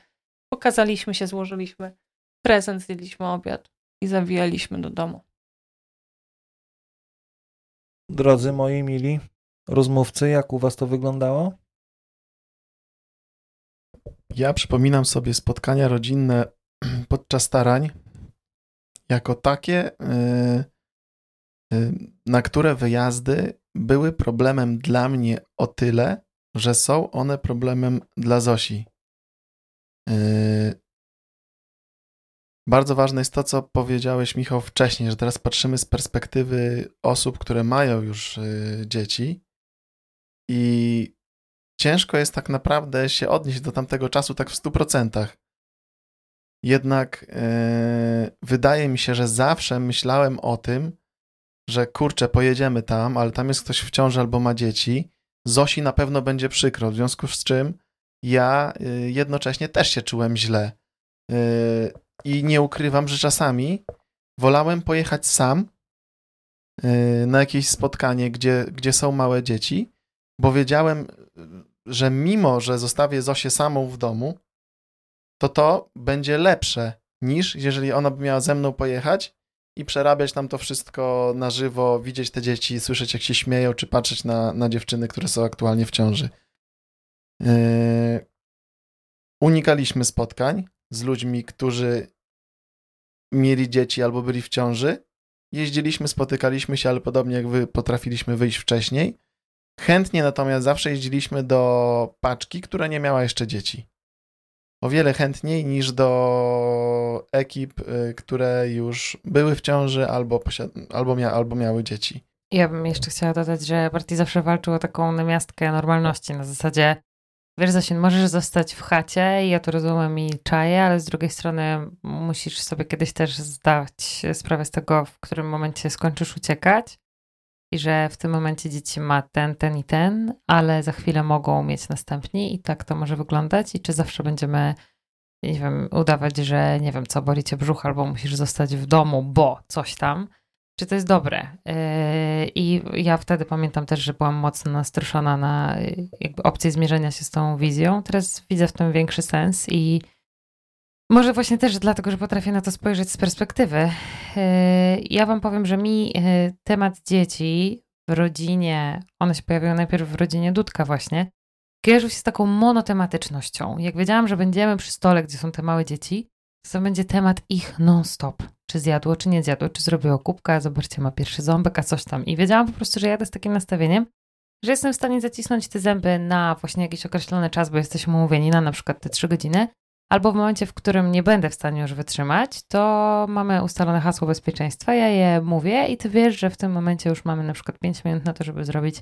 pokazaliśmy się, złożyliśmy prezent, zjedliśmy obiad i zawijaliśmy do domu. Drodzy moi mili rozmówcy, jak u was to wyglądało? Ja przypominam sobie spotkania rodzinne *clears throat* podczas starań jako takie, yy, yy, na które wyjazdy były problemem dla mnie o tyle, że są one problemem dla Zosi. Yy, bardzo ważne jest to, co powiedziałeś, Michał, wcześniej, że teraz patrzymy z perspektywy osób, które mają już dzieci i ciężko jest tak naprawdę się odnieść do tamtego czasu tak w 100%. Jednak yy, wydaje mi się, że zawsze myślałem o tym, że kurczę, pojedziemy tam, ale tam jest ktoś w ciąży albo ma dzieci. Zosi na pewno będzie przykro, w związku z czym ja yy, jednocześnie też się czułem źle. Yy, I nie ukrywam, że czasami wolałem pojechać sam na jakieś spotkanie, gdzie, gdzie są małe dzieci, bo wiedziałem, że mimo, że zostawię Zosię samą w domu, to to będzie lepsze niż jeżeli ona by miała ze mną pojechać i przerabiać tam to wszystko na żywo, widzieć te dzieci, słyszeć jak się śmieją, czy patrzeć na, na dziewczyny, które są aktualnie w ciąży. Yy... Unikaliśmy spotkań z ludźmi, którzy mieli dzieci albo byli w ciąży. Jeździliśmy, spotykaliśmy się, ale podobnie jak wy potrafiliśmy wyjść wcześniej. Chętnie natomiast zawsze jeździliśmy do paczki, która nie miała jeszcze dzieci. O wiele chętniej niż do ekip, y, które już były w ciąży albo, albo, mia albo miały dzieci. Ja bym jeszcze chciała dodać, że partii zawsze walczył o taką namiastkę normalności na zasadzie wiesz Zosiu, możesz zostać w chacie i ja to rozumiem i czaję, ale z drugiej strony musisz sobie kiedyś też zdać sprawę z tego, w którym momencie skończysz uciekać i że w tym momencie dzieci ma ten, ten i ten, ale za chwilę mogą mieć następni i tak to może wyglądać i czy zawsze będziemy nie wiem, udawać, że nie wiem co, boli cię brzuch albo musisz zostać w domu, bo coś tam, czy to jest dobre. Yy, I ja wtedy pamiętam też, że byłam mocno nastroszona na jakby opcję zmierzenia się z tą wizją. Teraz widzę w tym większy sens i może właśnie też dlatego, że potrafię na to spojrzeć z perspektywy. Yy, ja Wam powiem, że mi yy, temat dzieci w rodzinie, one się pojawiły najpierw w rodzinie Dudka właśnie, kojarzył się z taką monotematycznością. Jak wiedziałam, że będziemy przy stole, gdzie są te małe dzieci, to będzie temat ich non-stop. Czy zjadło, czy nie zjadło, czy zrobiło kubka, zobaczcie, ma pierwszy ząbek, a coś tam. I wiedziałam po prostu, że jadę z takim nastawieniem, że jestem w stanie zacisnąć te zęby na właśnie jakiś określony czas, bo jesteśmy umówieni na na przykład te trzy godziny, albo w momencie, w którym nie będę w stanie już wytrzymać, to mamy ustalone hasło bezpieczeństwa, ja je mówię i ty wiesz, że w tym momencie już mamy na przykład 5 minut na to, żeby zrobić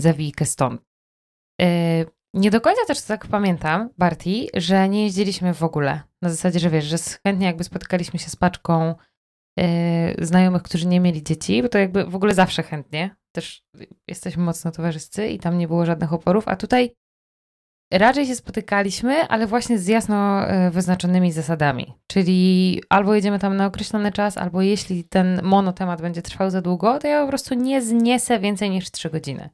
zawijkę stąd. Yy, nie do końca też tak pamiętam, Barti, że nie jeździliśmy w ogóle. Na zasadzie, że wiesz, że chętnie jakby spotykaliśmy się z paczką yy, znajomych, którzy nie mieli dzieci, bo to jakby w ogóle zawsze chętnie. Też jesteśmy mocno towarzyscy i tam nie było żadnych oporów, a tutaj Raczej się spotykaliśmy, ale właśnie z jasno e, wyznaczonymi zasadami. Czyli albo jedziemy tam na określony czas, albo jeśli ten monotemat będzie trwał za długo, to ja po prostu nie zniesę więcej niż 3 godziny.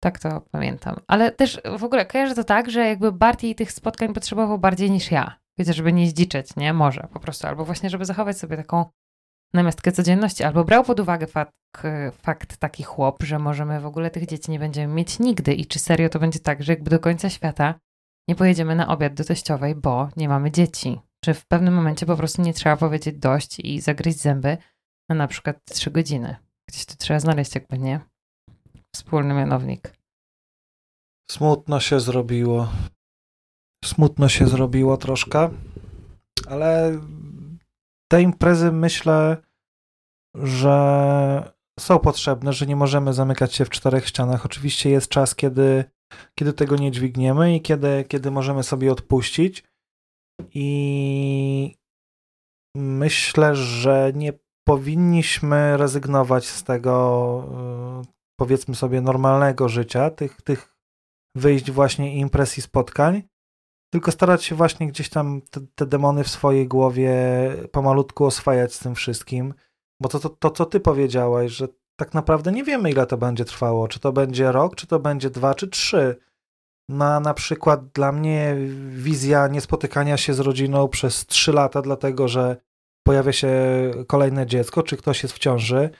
Tak to pamiętam. Ale też w ogóle kojarzę to tak, że jakby Barty tych spotkań potrzebował bardziej niż ja. Wiecie, żeby nie zdziczeć, nie? Może po prostu. Albo właśnie, żeby zachować sobie taką namiastkę codzienności, albo brał pod uwagę fakt, fakt taki chłop, że możemy w ogóle tych dzieci nie będziemy mieć nigdy i czy serio to będzie tak, że jakby do końca świata nie pojedziemy na obiad do teściowej, bo nie mamy dzieci. Czy w pewnym momencie po prostu nie trzeba powiedzieć dość i zagryźć zęby na na przykład trzy godziny. Gdzieś to trzeba znaleźć jakby, nie? Wspólny mianownik. Smutno się zrobiło. Smutno się zrobiło troszkę, ale te imprezy myślę, że są potrzebne, że nie możemy zamykać się w czterech ścianach. Oczywiście jest czas, kiedy, kiedy tego nie dźwigniemy i kiedy, kiedy możemy sobie odpuścić. I myślę, że nie powinniśmy rezygnować z tego, y, powiedzmy sobie, normalnego życia, tych, tych wyjść właśnie imprez i spotkań, tylko starać się właśnie gdzieś tam te, te demony w swojej głowie pomalutku oswajać z tym wszystkim, bo to, to, to, co ty powiedziałaś, że tak naprawdę nie wiemy, ile to będzie trwało, czy to będzie rok, czy to będzie dwa, czy trzy. Na, na przykład dla mnie wizja niespotykania się z rodziną przez trzy lata, dlatego że pojawia się kolejne dziecko, czy ktoś jest w ciąży,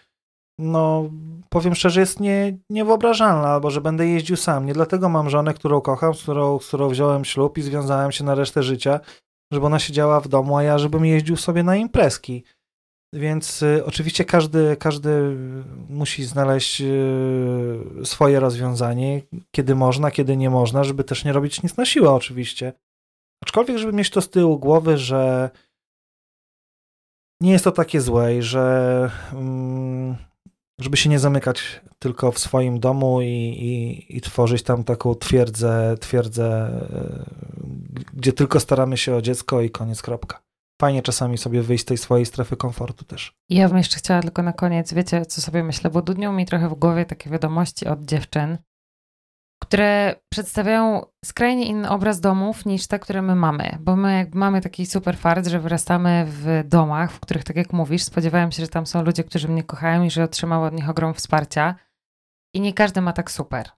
no powiem szczerze, jest nie, niewyobrażalna, albo że będę jeździł sam. Nie dlatego mam żonę, którą kocham, z którą, z którą wziąłem ślub i związałem się na resztę życia, żeby ona siedziała w domu, a ja żebym jeździł sobie na imprezki. Więc y, oczywiście każdy, każdy musi znaleźć y, swoje rozwiązanie, kiedy można, kiedy nie można, żeby też nie robić nic na siłę oczywiście. Aczkolwiek, żeby mieć to z tyłu głowy, że nie jest to takie złe i że mm, żeby się nie zamykać tylko w swoim domu i, i, i tworzyć tam taką twierdzę, twierdzę, e, gdzie tylko staramy się o dziecko i koniec, kropka. Fajnie czasami sobie wyjść z tej swojej strefy komfortu też. Ja bym jeszcze chciała tylko na koniec, wiecie co sobie myślę, bo dudnią mi trochę w głowie takie wiadomości od dziewczyn, które przedstawiają skrajnie inny obraz domów niż te, które my mamy. Bo my jakby mamy taki super fart, że wyrastamy w domach, w których, tak jak mówisz, spodziewałem się, że tam są ludzie, którzy mnie kochają i że otrzymały od nich ogrom wsparcia. I nie każdy ma tak super.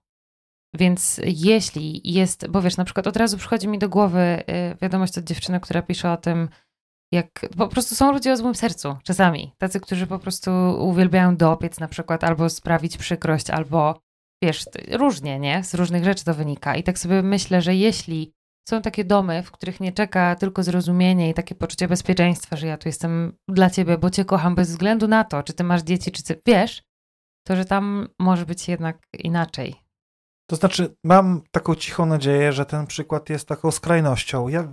Więc jeśli jest, bo wiesz, na przykład od razu przychodzi mi do głowy y, wiadomość od dziewczyny, która pisze o tym, jak po prostu są ludzie o złym sercu czasami. Tacy, którzy po prostu uwielbiają dopiec na przykład, albo sprawić przykrość, albo wiesz, różnie, nie? Z różnych rzeczy to wynika. I tak sobie myślę, że jeśli są takie domy, w których nie czeka tylko zrozumienie i takie poczucie bezpieczeństwa, że ja tu jestem dla ciebie, bo cię kocham bez względu na to, czy ty masz dzieci, czy ty wiesz, to że tam może być jednak inaczej. To znaczy, mam taką cichą nadzieję, że ten przykład jest taką skrajnością. Ja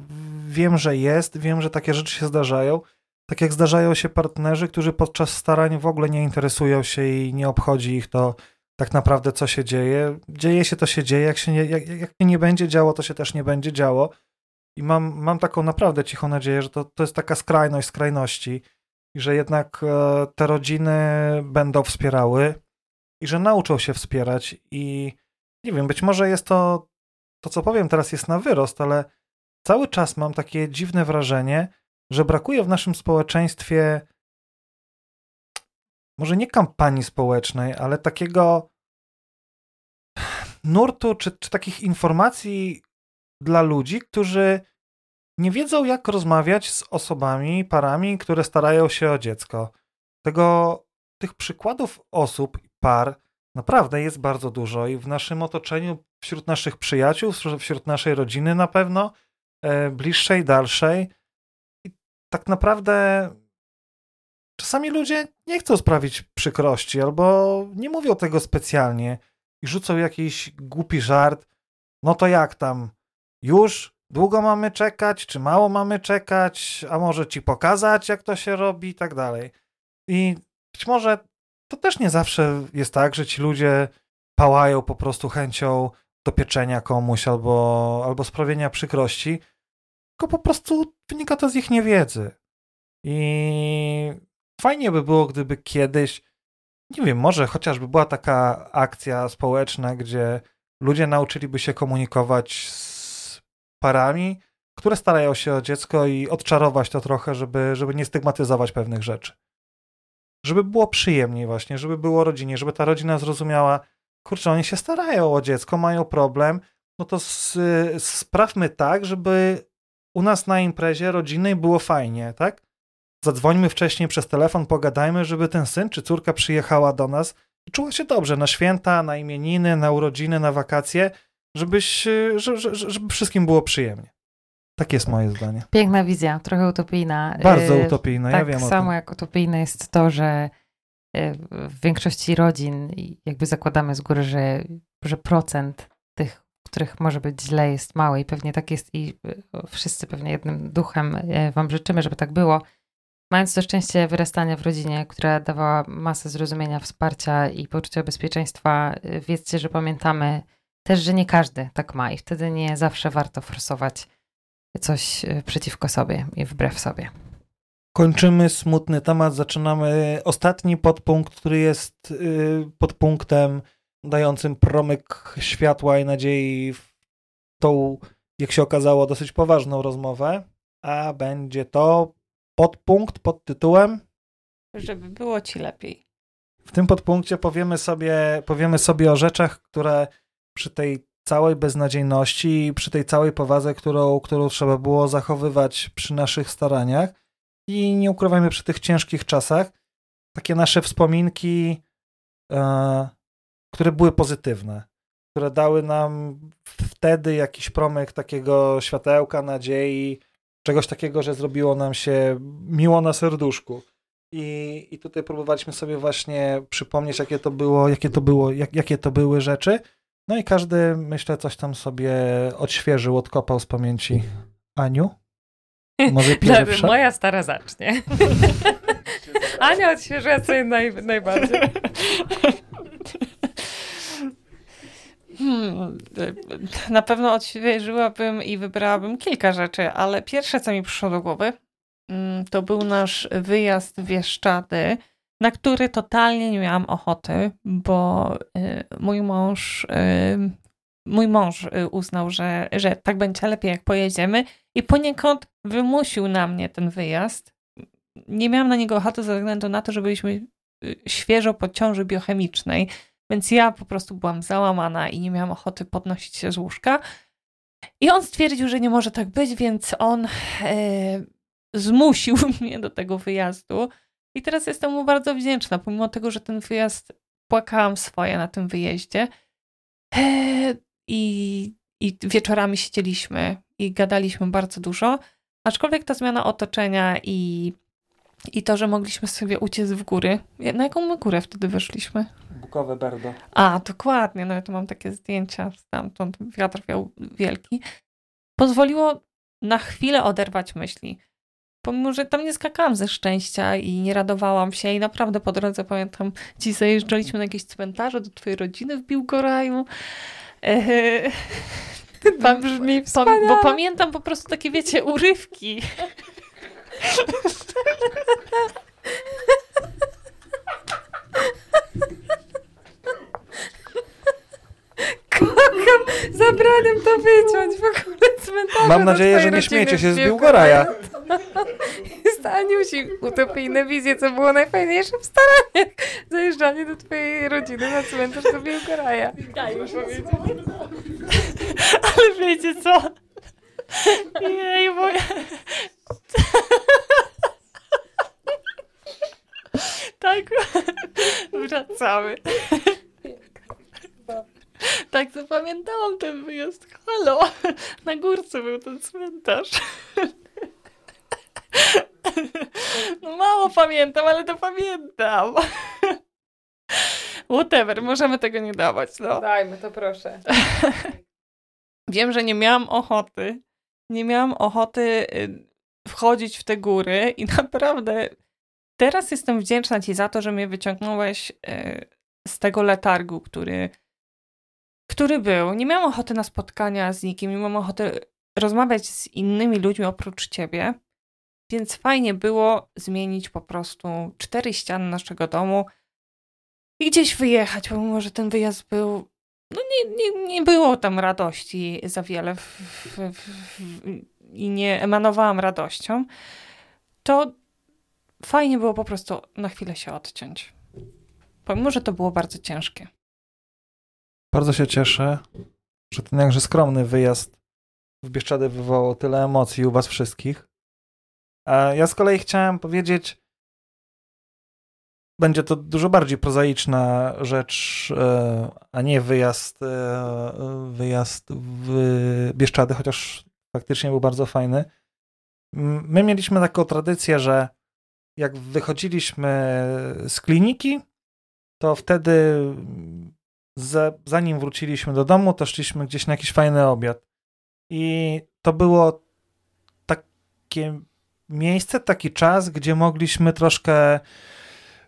wiem, że jest, wiem, że takie rzeczy się zdarzają. Tak jak zdarzają się partnerzy, którzy podczas starań w ogóle nie interesują się i nie obchodzi ich to, tak naprawdę co się dzieje. Dzieje się to się dzieje, jak się nie, jak, jak nie będzie działo, to się też nie będzie działo. I mam, mam taką naprawdę cichą nadzieję, że to, to jest taka skrajność skrajności i że jednak e, te rodziny będą wspierały i że nauczą się wspierać i nie wiem, być może jest to, to co powiem teraz jest na wyrost, ale cały czas mam takie dziwne wrażenie, że brakuje w naszym społeczeństwie może nie kampanii społecznej, ale takiego nurtu czy, czy takich informacji dla ludzi, którzy nie wiedzą, jak rozmawiać z osobami, parami, które starają się o dziecko. Tego, tych przykładów osób, par naprawdę jest bardzo dużo i w naszym otoczeniu, wśród naszych przyjaciół, wśród naszej rodziny na pewno, e, bliższej, dalszej. I tak naprawdę czasami ludzie nie chcą sprawić przykrości albo nie mówią tego specjalnie i rzucą jakiś głupi żart. No to jak tam? Już długo mamy czekać, czy mało mamy czekać, a może ci pokazać, jak to się robi i tak dalej. I być może to też nie zawsze jest tak, że ci ludzie pałają po prostu chęcią dopieczenia komuś albo, albo sprawienia przykrości, tylko po prostu wynika to z ich niewiedzy. I fajnie by było, gdyby kiedyś, nie wiem, może chociażby była taka akcja społeczna, gdzie ludzie nauczyliby się komunikować z parami, które starają się o dziecko i odczarować to trochę, żeby, żeby nie stygmatyzować pewnych rzeczy. Żeby było przyjemniej właśnie, żeby było rodzinie, żeby ta rodzina zrozumiała, kurczę, oni się starają o dziecko, mają problem, no to sprawmy tak, żeby u nas na imprezie rodzinnej było fajnie, tak? Zadzwońmy wcześniej przez telefon, pogadajmy, żeby ten syn czy córka przyjechała do nas i czuła się dobrze na święta, na imieniny, na urodziny, na wakacje, żebyś, żeby, żeby wszystkim było przyjemnie. Tak jest moje zdanie. Piękna wizja, trochę utopijna. Bardzo y, utopijna, tak ja wiem Tak samo jak utopijne jest to, że y, w większości rodzin jakby zakładamy z góry, że, że procent tych, których może być źle jest mały i pewnie tak jest i wszyscy pewnie jednym duchem wam życzymy, żeby tak było. Mając to szczęście wyrastania w rodzinie, która dawała masę zrozumienia, wsparcia i poczucia bezpieczeństwa, wiedzcie, że pamiętamy też, że nie każdy tak ma i wtedy nie zawsze warto forsować coś e, przeciwko sobie i wbrew sobie. Kończymy smutny temat, zaczynamy ostatni podpunkt, który jest y, podpunktem dającym promyk światła i nadziei w tą jak się okazało, dosyć poważną rozmowę, a będzie to podpunkt pod tytułem Żeby było ci lepiej. W tym podpunkcie powiemy sobie, powiemy sobie o rzeczach, które przy tej całej beznadziejności i przy tej całej powadze, którą, którą trzeba było zachowywać przy naszych staraniach i nie ukrywajmy przy tych ciężkich czasach, takie nasze wspominki, e, które były pozytywne, które dały nam wtedy jakiś promyk takiego światełka, nadziei, czegoś takiego, że zrobiło nam się miło na serduszku. I, I tutaj próbowaliśmy sobie właśnie przypomnieć, jakie to było, jakie to było, jak, jakie to były rzeczy. No i każdy, myślę, coś tam sobie odświeżył, odkopał z pamięci. Aniu? Może *laughs* pierwsza? Moja stara zacznie. *laughs* Ania odświeżyła sobie naj, najbardziej. *laughs* Hmm, na pewno odświeżyłabym i wybrałabym kilka rzeczy, ale pierwsze, co mi przyszło do głowy, mm, to był nasz wyjazd w Bieszczady, na który totalnie nie miałam ochoty, bo y, mój mąż, y, mój mąż y, uznał, że, że tak będzie lepiej, jak pojedziemy i poniekąd wymusił na mnie ten wyjazd. Nie miałam na niego ochoty ze względu na to, że byliśmy świeżo po ciąży biochemicznej, więc ja po prostu byłam załamana i nie miałam ochoty podnosić się z łóżka. I on stwierdził, że nie może tak być, więc on e, zmusił *laughs* mnie do tego wyjazdu. I teraz jestem mu bardzo wdzięczna, pomimo tego, że ten wyjazd płakałam swoje na tym wyjeździe. E, I, I wieczorami siedzieliśmy i gadaliśmy bardzo dużo. Aczkolwiek ta zmiana otoczenia i, i to, że mogliśmy sobie uciec w góry. Na jaką my górę wtedy weszliśmy? Bukowe Berdo. A, dokładnie. No ja tu mam takie zdjęcia stamtąd. Wiatr wiał wielki. Pozwoliło na chwilę oderwać myśli. Pomimo, że tam nie skakałam ze szczęścia i nie radowałam się i naprawdę po drodze pamiętam, dziś zajeżdżaliśmy na jakieś cmentarze do twojej rodziny w Biłgoraju. Eee, Pan *laughs* brzmi wspaniale. Bo pamiętam po prostu takie, wiecie, urywki. *laughs* to wyciąć w ogóle cmentarze. Mam nadzieję, że nie śmiecie się z Biłgoraja. Jest Aniusi utopijne wizje, co było najfajniejsze w staraniach. Zajeżdżanie do twojej rodziny na cmentarz do Biłgoraja. Ale wiecie co? Jej, moja... Tak, wracamy. Zapamiętałam ten wyjazd. Halo, *laughs* na górce był ten cmentarz. *laughs* No mało pamiętam, ale to pamiętam. *laughs* Whatever, możemy tego nie dawać, no. Dajmy to proszę. Wiem, że nie miałam ochoty. Nie miałam ochoty y, wchodzić w te góry i naprawdę teraz jestem wdzięczna ci za to, że mnie wyciągnąłeś y, z tego letargu, który który był. Nie miałam ochoty na spotkania z nikim, nie miałam ochoty rozmawiać z innymi ludźmi oprócz ciebie, więc fajnie było zmienić po prostu cztery ściany naszego domu i gdzieś wyjechać, pomimo, że ten wyjazd był no nie, nie, nie było tam radości za wiele w, w, w, i nie emanowałam radością, to fajnie było po prostu na chwilę się odciąć. Pomimo, że to było bardzo ciężkie. Bardzo się cieszę, że ten jakże skromny wyjazd w Bieszczady wywołał tyle emocji u was wszystkich. A ja z kolei chciałem powiedzieć, będzie to dużo bardziej prozaiczna rzecz, e, a nie wyjazd, e, wyjazd w Bieszczady, chociaż faktycznie był bardzo fajny. My mieliśmy taką tradycję, że jak wychodziliśmy z kliniki, to wtedy zanim wróciliśmy do domu, to szliśmy gdzieś na jakiś fajny obiad. I to było takie miejsce, taki czas, gdzie mogliśmy troszkę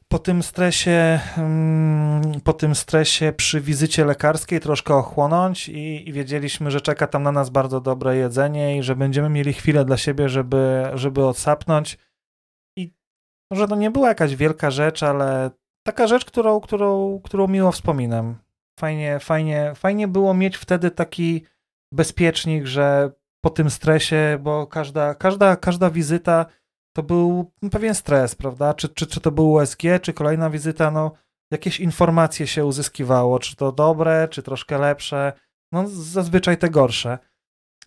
po tym stresie, mm, po tym stresie przy wizycie lekarskiej troszkę ochłonąć i, i, wiedzieliśmy, że czeka tam na nas bardzo dobre jedzenie i że będziemy mieli chwilę dla siebie, żeby, żeby odsapnąć. I może to nie była jakaś wielka rzecz, ale taka rzecz, którą, którą, którą miło wspominam. Fajnie, fajnie, fajnie było mieć wtedy taki, bezpiecznik, że po tym stresie, bo każda, każda, każda wizyta to był pewien stres, prawda? Czy, czy, czy to był USG, czy kolejna wizyta, no jakieś informacje się uzyskiwało, czy to dobre, czy troszkę lepsze, no zazwyczaj te gorsze.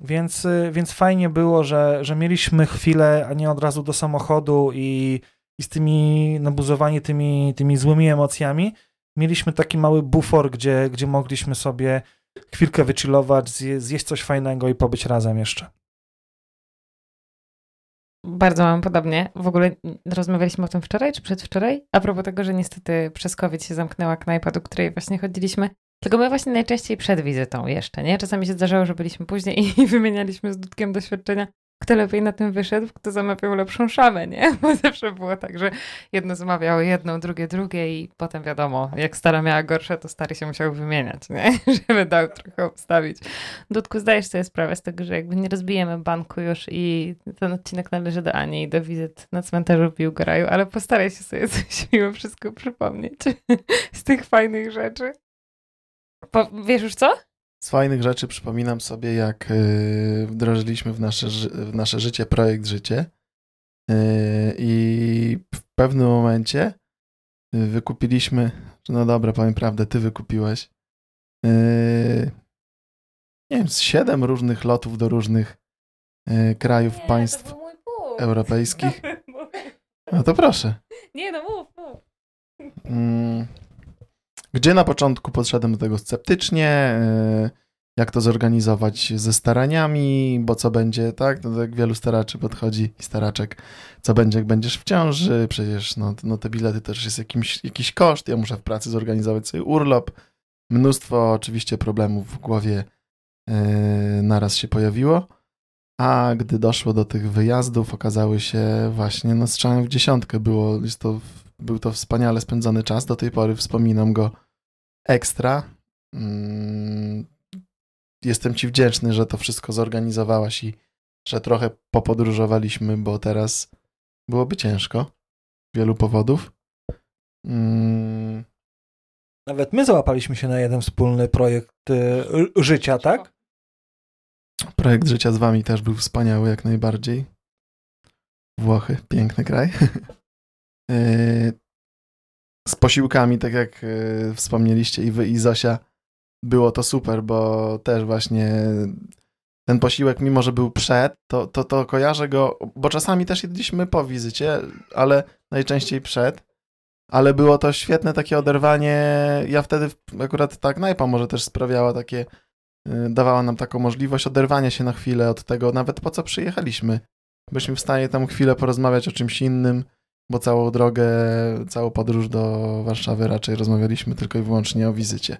Więc, więc fajnie było, że, że mieliśmy chwilę, a nie od razu do samochodu i, i z tymi nabuzowani tymi, tymi złymi emocjami. Mieliśmy taki mały bufor, gdzie, gdzie mogliśmy sobie chwilkę wychillować, zje, zjeść coś fajnego i pobyć razem jeszcze. Bardzo mam podobnie. W ogóle rozmawialiśmy o tym wczoraj czy przedwczoraj? A propos tego, że niestety przez COVID się zamknęła knajpa, do której właśnie chodziliśmy. Tylko my właśnie najczęściej przed wizytą jeszcze, nie? Czasami się zdarzało, że byliśmy później *laughs* i wymienialiśmy z Dudkiem doświadczenia, kto lepiej na tym wyszedł, kto zamawiał lepszą szamę, nie? *laughs* Bo zawsze było tak, że jedno zamawiało jedną, drugie drugie i potem wiadomo, jak stara miała gorsze, to stary się musiał wymieniać, nie? *laughs* Żeby dał trochę obstawić. Dudku, zdajesz sobie sprawę z tego, że jakby nie rozbijemy banku już i ten odcinek należy do Ani i do wizyt na cmentarzu w Biłgoraju, ale postaraj się sobie *laughs* coś mimo wszystko przypomnieć z tych fajnych rzeczy. Po, wiesz już co? Z fajnych rzeczy przypominam sobie, jak y, wdrożyliśmy w nasze, w nasze życie projekt Życie y, i w pewnym momencie y, wykupiliśmy, no dobra, powiem prawdę, ty wykupiłeś nie wiem, z siedem różnych lotów do różnych krajów, nie, państw europejskich. *laughs* No to proszę. Nie, no mów, mów. Gdzie na początku podszedłem do tego sceptycznie, e, jak to zorganizować ze staraniami, bo co będzie, tak, no, jak wielu staraczy podchodzi i staraczek, co będzie, jak będziesz w ciąży, przecież no, no te bilety też jest jakimś, jakiś koszt, ja muszę w pracy zorganizować sobie urlop, mnóstwo oczywiście problemów w głowie yy, naraz się pojawiło, a gdy doszło do tych wyjazdów, okazały się właśnie no strzałem w dziesiątkę, było, jest to był to wspaniale spędzony czas. Do tej pory wspominam go ekstra. Mm, jestem Ci wdzięczny, że to wszystko zorganizowałaś i że trochę popodróżowaliśmy, bo teraz byłoby ciężko z wielu powodów. Mm. Nawet my załapaliśmy się na jeden wspólny projekt y, życia, tak? Projekt życia z Wami też był wspaniały, jak najbardziej. Włochy, piękny kraj. *laughs* Yy, z posiłkami, tak jak yy, wspomnieliście i wy i Zosia, było to super, bo też właśnie ten posiłek, mimo że był przed, to, to, to kojarzę go, bo czasami też jedliśmy po wizycie, ale najczęściej przed. Ale było to świetne takie oderwanie. Ja wtedy akurat ta knajpa może też sprawiała takie, yy, dawała nam taką możliwość oderwania się na chwilę od tego, nawet po co przyjechaliśmy. Byliśmy w stanie tam chwilę porozmawiać o czymś innym, bo całą drogę, całą podróż do Warszawy raczej rozmawialiśmy tylko i wyłącznie o wizycie.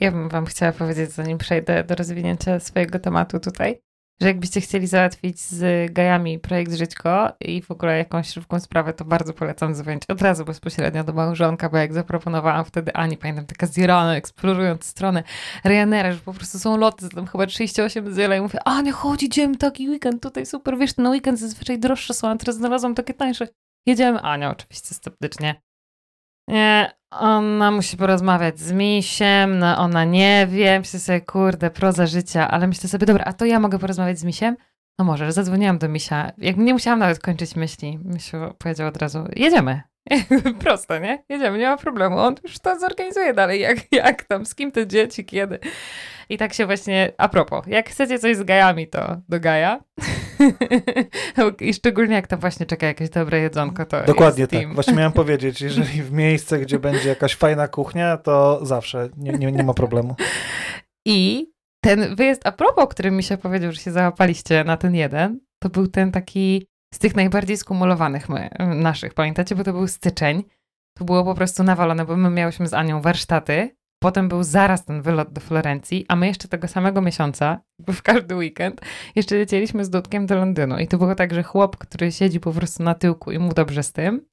Ja bym wam chciała powiedzieć, zanim przejdę do rozwinięcia swojego tematu tutaj, że jakbyście chcieli załatwić z gajami projekt Żyćko i w ogóle jakąś szybką sprawę, to bardzo polecam dzwonić od razu bezpośrednio do małżonka, bo jak zaproponowałam wtedy Ani, pamiętam, taka zjarana, eksplorując stronę Ryanaira, że po prostu są loty, tam chyba 38 zjela i mówię, a nie chodzi, idziemy taki weekend tutaj, super, wiesz, na weekend zazwyczaj droższe są, a teraz znalazłam takie tańsze. Jedziemy. Ania oczywiście sceptycznie. Nie, ona musi porozmawiać z misiem, no ona nie wie. Myślę sobie, kurde, proza życia, ale myślę sobie, dobra, a to ja mogę porozmawiać z misiem? No może, zadzwoniłam do misia. Nie musiałam nawet kończyć myśli, misiu powiedział od razu, jedziemy. *laughs* Prosto, nie? Jedziemy, nie ma problemu. On już to zorganizuje dalej, jak, jak tam, z kim te dzieci, kiedy. I tak się właśnie, a propos, jak chcecie coś z gajami, to do gaja. *laughs* I szczególnie jak tam właśnie czeka jakieś dobre jedzonko, to Dokładnie tak. Właśnie miałem *laughs* powiedzieć, jeżeli w miejsce, gdzie będzie jakaś fajna kuchnia, to zawsze nie, nie, nie ma problemu. I ten wyjazd, a propos, którym mi się powiedział, że się załapaliście na ten jeden, to był ten taki z tych najbardziej skumulowanych my, naszych, pamiętacie? Bo to był styczeń. To było po prostu nawalone, bo my miałyśmy z Anią warsztaty. Potem był zaraz ten wylot do Florencji, a my jeszcze tego samego miesiąca, w każdy weekend, jeszcze lecieliśmy z Dudkiem do Londynu. I to było tak, że chłop, który siedzi po prostu na tyłku i mu dobrze z tym,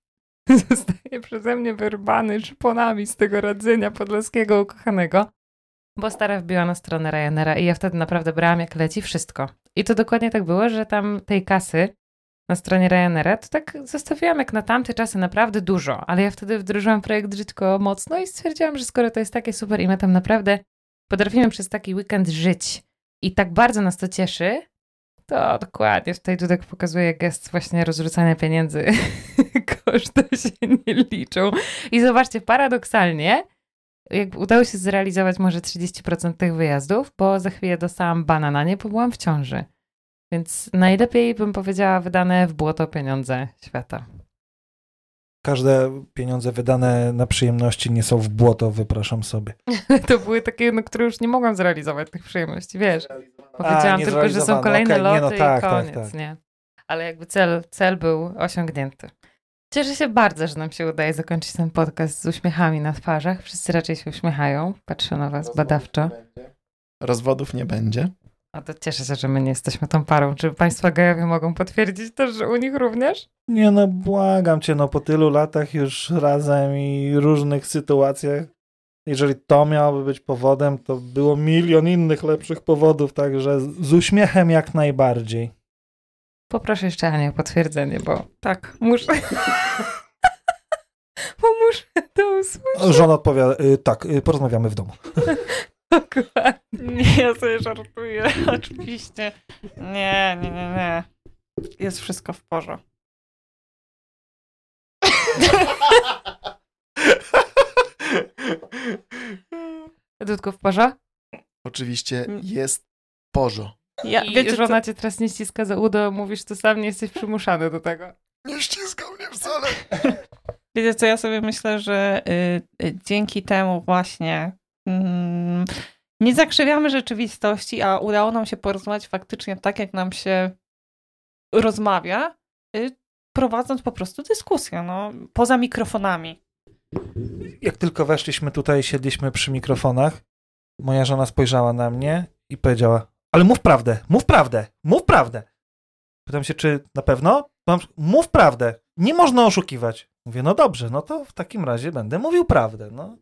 *laughs* zostaje przeze mnie wyrwany szponami z tego radzenia podlaskiego ukochanego, bo stara wbiła na stronę Ryanaira i ja wtedy naprawdę brałam jak leci wszystko. I to dokładnie tak było, że tam tej kasy na stronie Ryanaira, to tak zostawiłam jak na tamte czasy naprawdę dużo, ale ja wtedy wdrożyłam projekt Żyćko mocno i stwierdziłam, że skoro to jest takie super i my tam naprawdę potrafimy przez taki weekend żyć I tak bardzo nas to cieszy, to dokładnie tutaj Dudek pokazuje gest właśnie rozrzucania pieniędzy. *laughs* Koszty się nie liczą. I zobaczcie, paradoksalnie, jakby udało się zrealizować może 30% tych wyjazdów, bo za chwilę dostałam bana na nie, bo byłam w ciąży. Więc najlepiej bym powiedziała wydane w błoto pieniądze świata. Każde pieniądze wydane na przyjemności nie są w błoto, wypraszam sobie. *laughs* to były takie, no, które już nie mogłam zrealizować tych przyjemności, wiesz. Powiedziałam nie tylko, że są kolejne nie, loty no tak, i tak, koniec, tak. nie? Ale jakby cel, cel był osiągnięty. Cieszę się bardzo, że nam się udaje zakończyć ten podcast z uśmiechami na twarzach. Wszyscy raczej się uśmiechają. Patrzę na was badawczo. Rozwodów nie będzie. A to cieszę się, że my nie jesteśmy tą parą. Czy państwo gejowie mogą potwierdzić też, że u nich również? Nie no, błagam cię, no po tylu latach już razem i różnych sytuacjach, jeżeli to miałoby być powodem, to było milion innych lepszych powodów, także z- z uśmiechem jak najbardziej. Poproszę jeszcze Anię o potwierdzenie, bo Tak. muszę... *laughs* bo muszę to usłyszeć. Żona odpowiada, y, tak, y, porozmawiamy w domu. *laughs* *laughs* Dokładnie. Nie, ja sobie żartuję, *laughs* oczywiście. Nie, nie, nie, nie. Jest wszystko w porządku. *laughs* Dudku, w porze? Oczywiście jest porzo. Ja, I wiecie, żona co, cię teraz nie ściska za udo, mówisz to sam, nie jesteś przymuszany do tego. Nie ściskał mnie wcale. wiecie co, ja sobie myślę, że y, y, dzięki temu właśnie nie zakrzywiamy rzeczywistości, a udało nam się porozmawiać faktycznie tak, jak nam się rozmawia, y, prowadząc po prostu dyskusję, no, poza mikrofonami. Jak tylko weszliśmy tutaj, siedliśmy przy mikrofonach, moja żona spojrzała na mnie i powiedziała, ale mów prawdę, mów prawdę, mów prawdę. Pytam się, czy na pewno? Mów prawdę, nie można oszukiwać. Mówię, no dobrze, no to w takim razie będę mówił prawdę. No.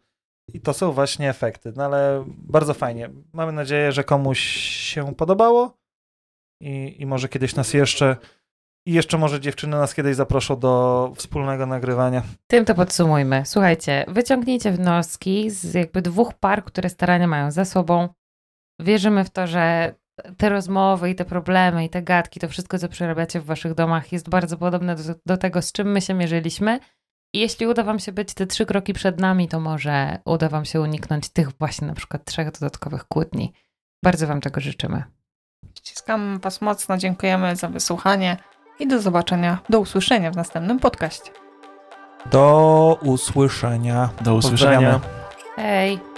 I to są właśnie efekty, no ale bardzo fajnie. Mamy nadzieję, że komuś się podobało i, i może kiedyś nas jeszcze, i jeszcze może dziewczyny nas kiedyś zaproszą do wspólnego nagrywania. Tym to podsumujmy. Słuchajcie, wyciągnijcie wnioski z jakby dwóch par, które starania mają za sobą. Wierzymy w to, że te rozmowy i te problemy i te gadki, to wszystko, co przerabiacie w waszych domach jest bardzo podobne do, do tego, z czym my się mierzyliśmy. I jeśli uda wam się być te trzy kroki przed nami, to może uda wam się uniknąć tych właśnie na przykład trzech dodatkowych kłótni. Bardzo wam tego życzymy. Ściskam Was mocno, dziękujemy za wysłuchanie i do zobaczenia, do usłyszenia w następnym podcaście. Do usłyszenia. Do usłyszenia. Pozdrawiamy. Hej!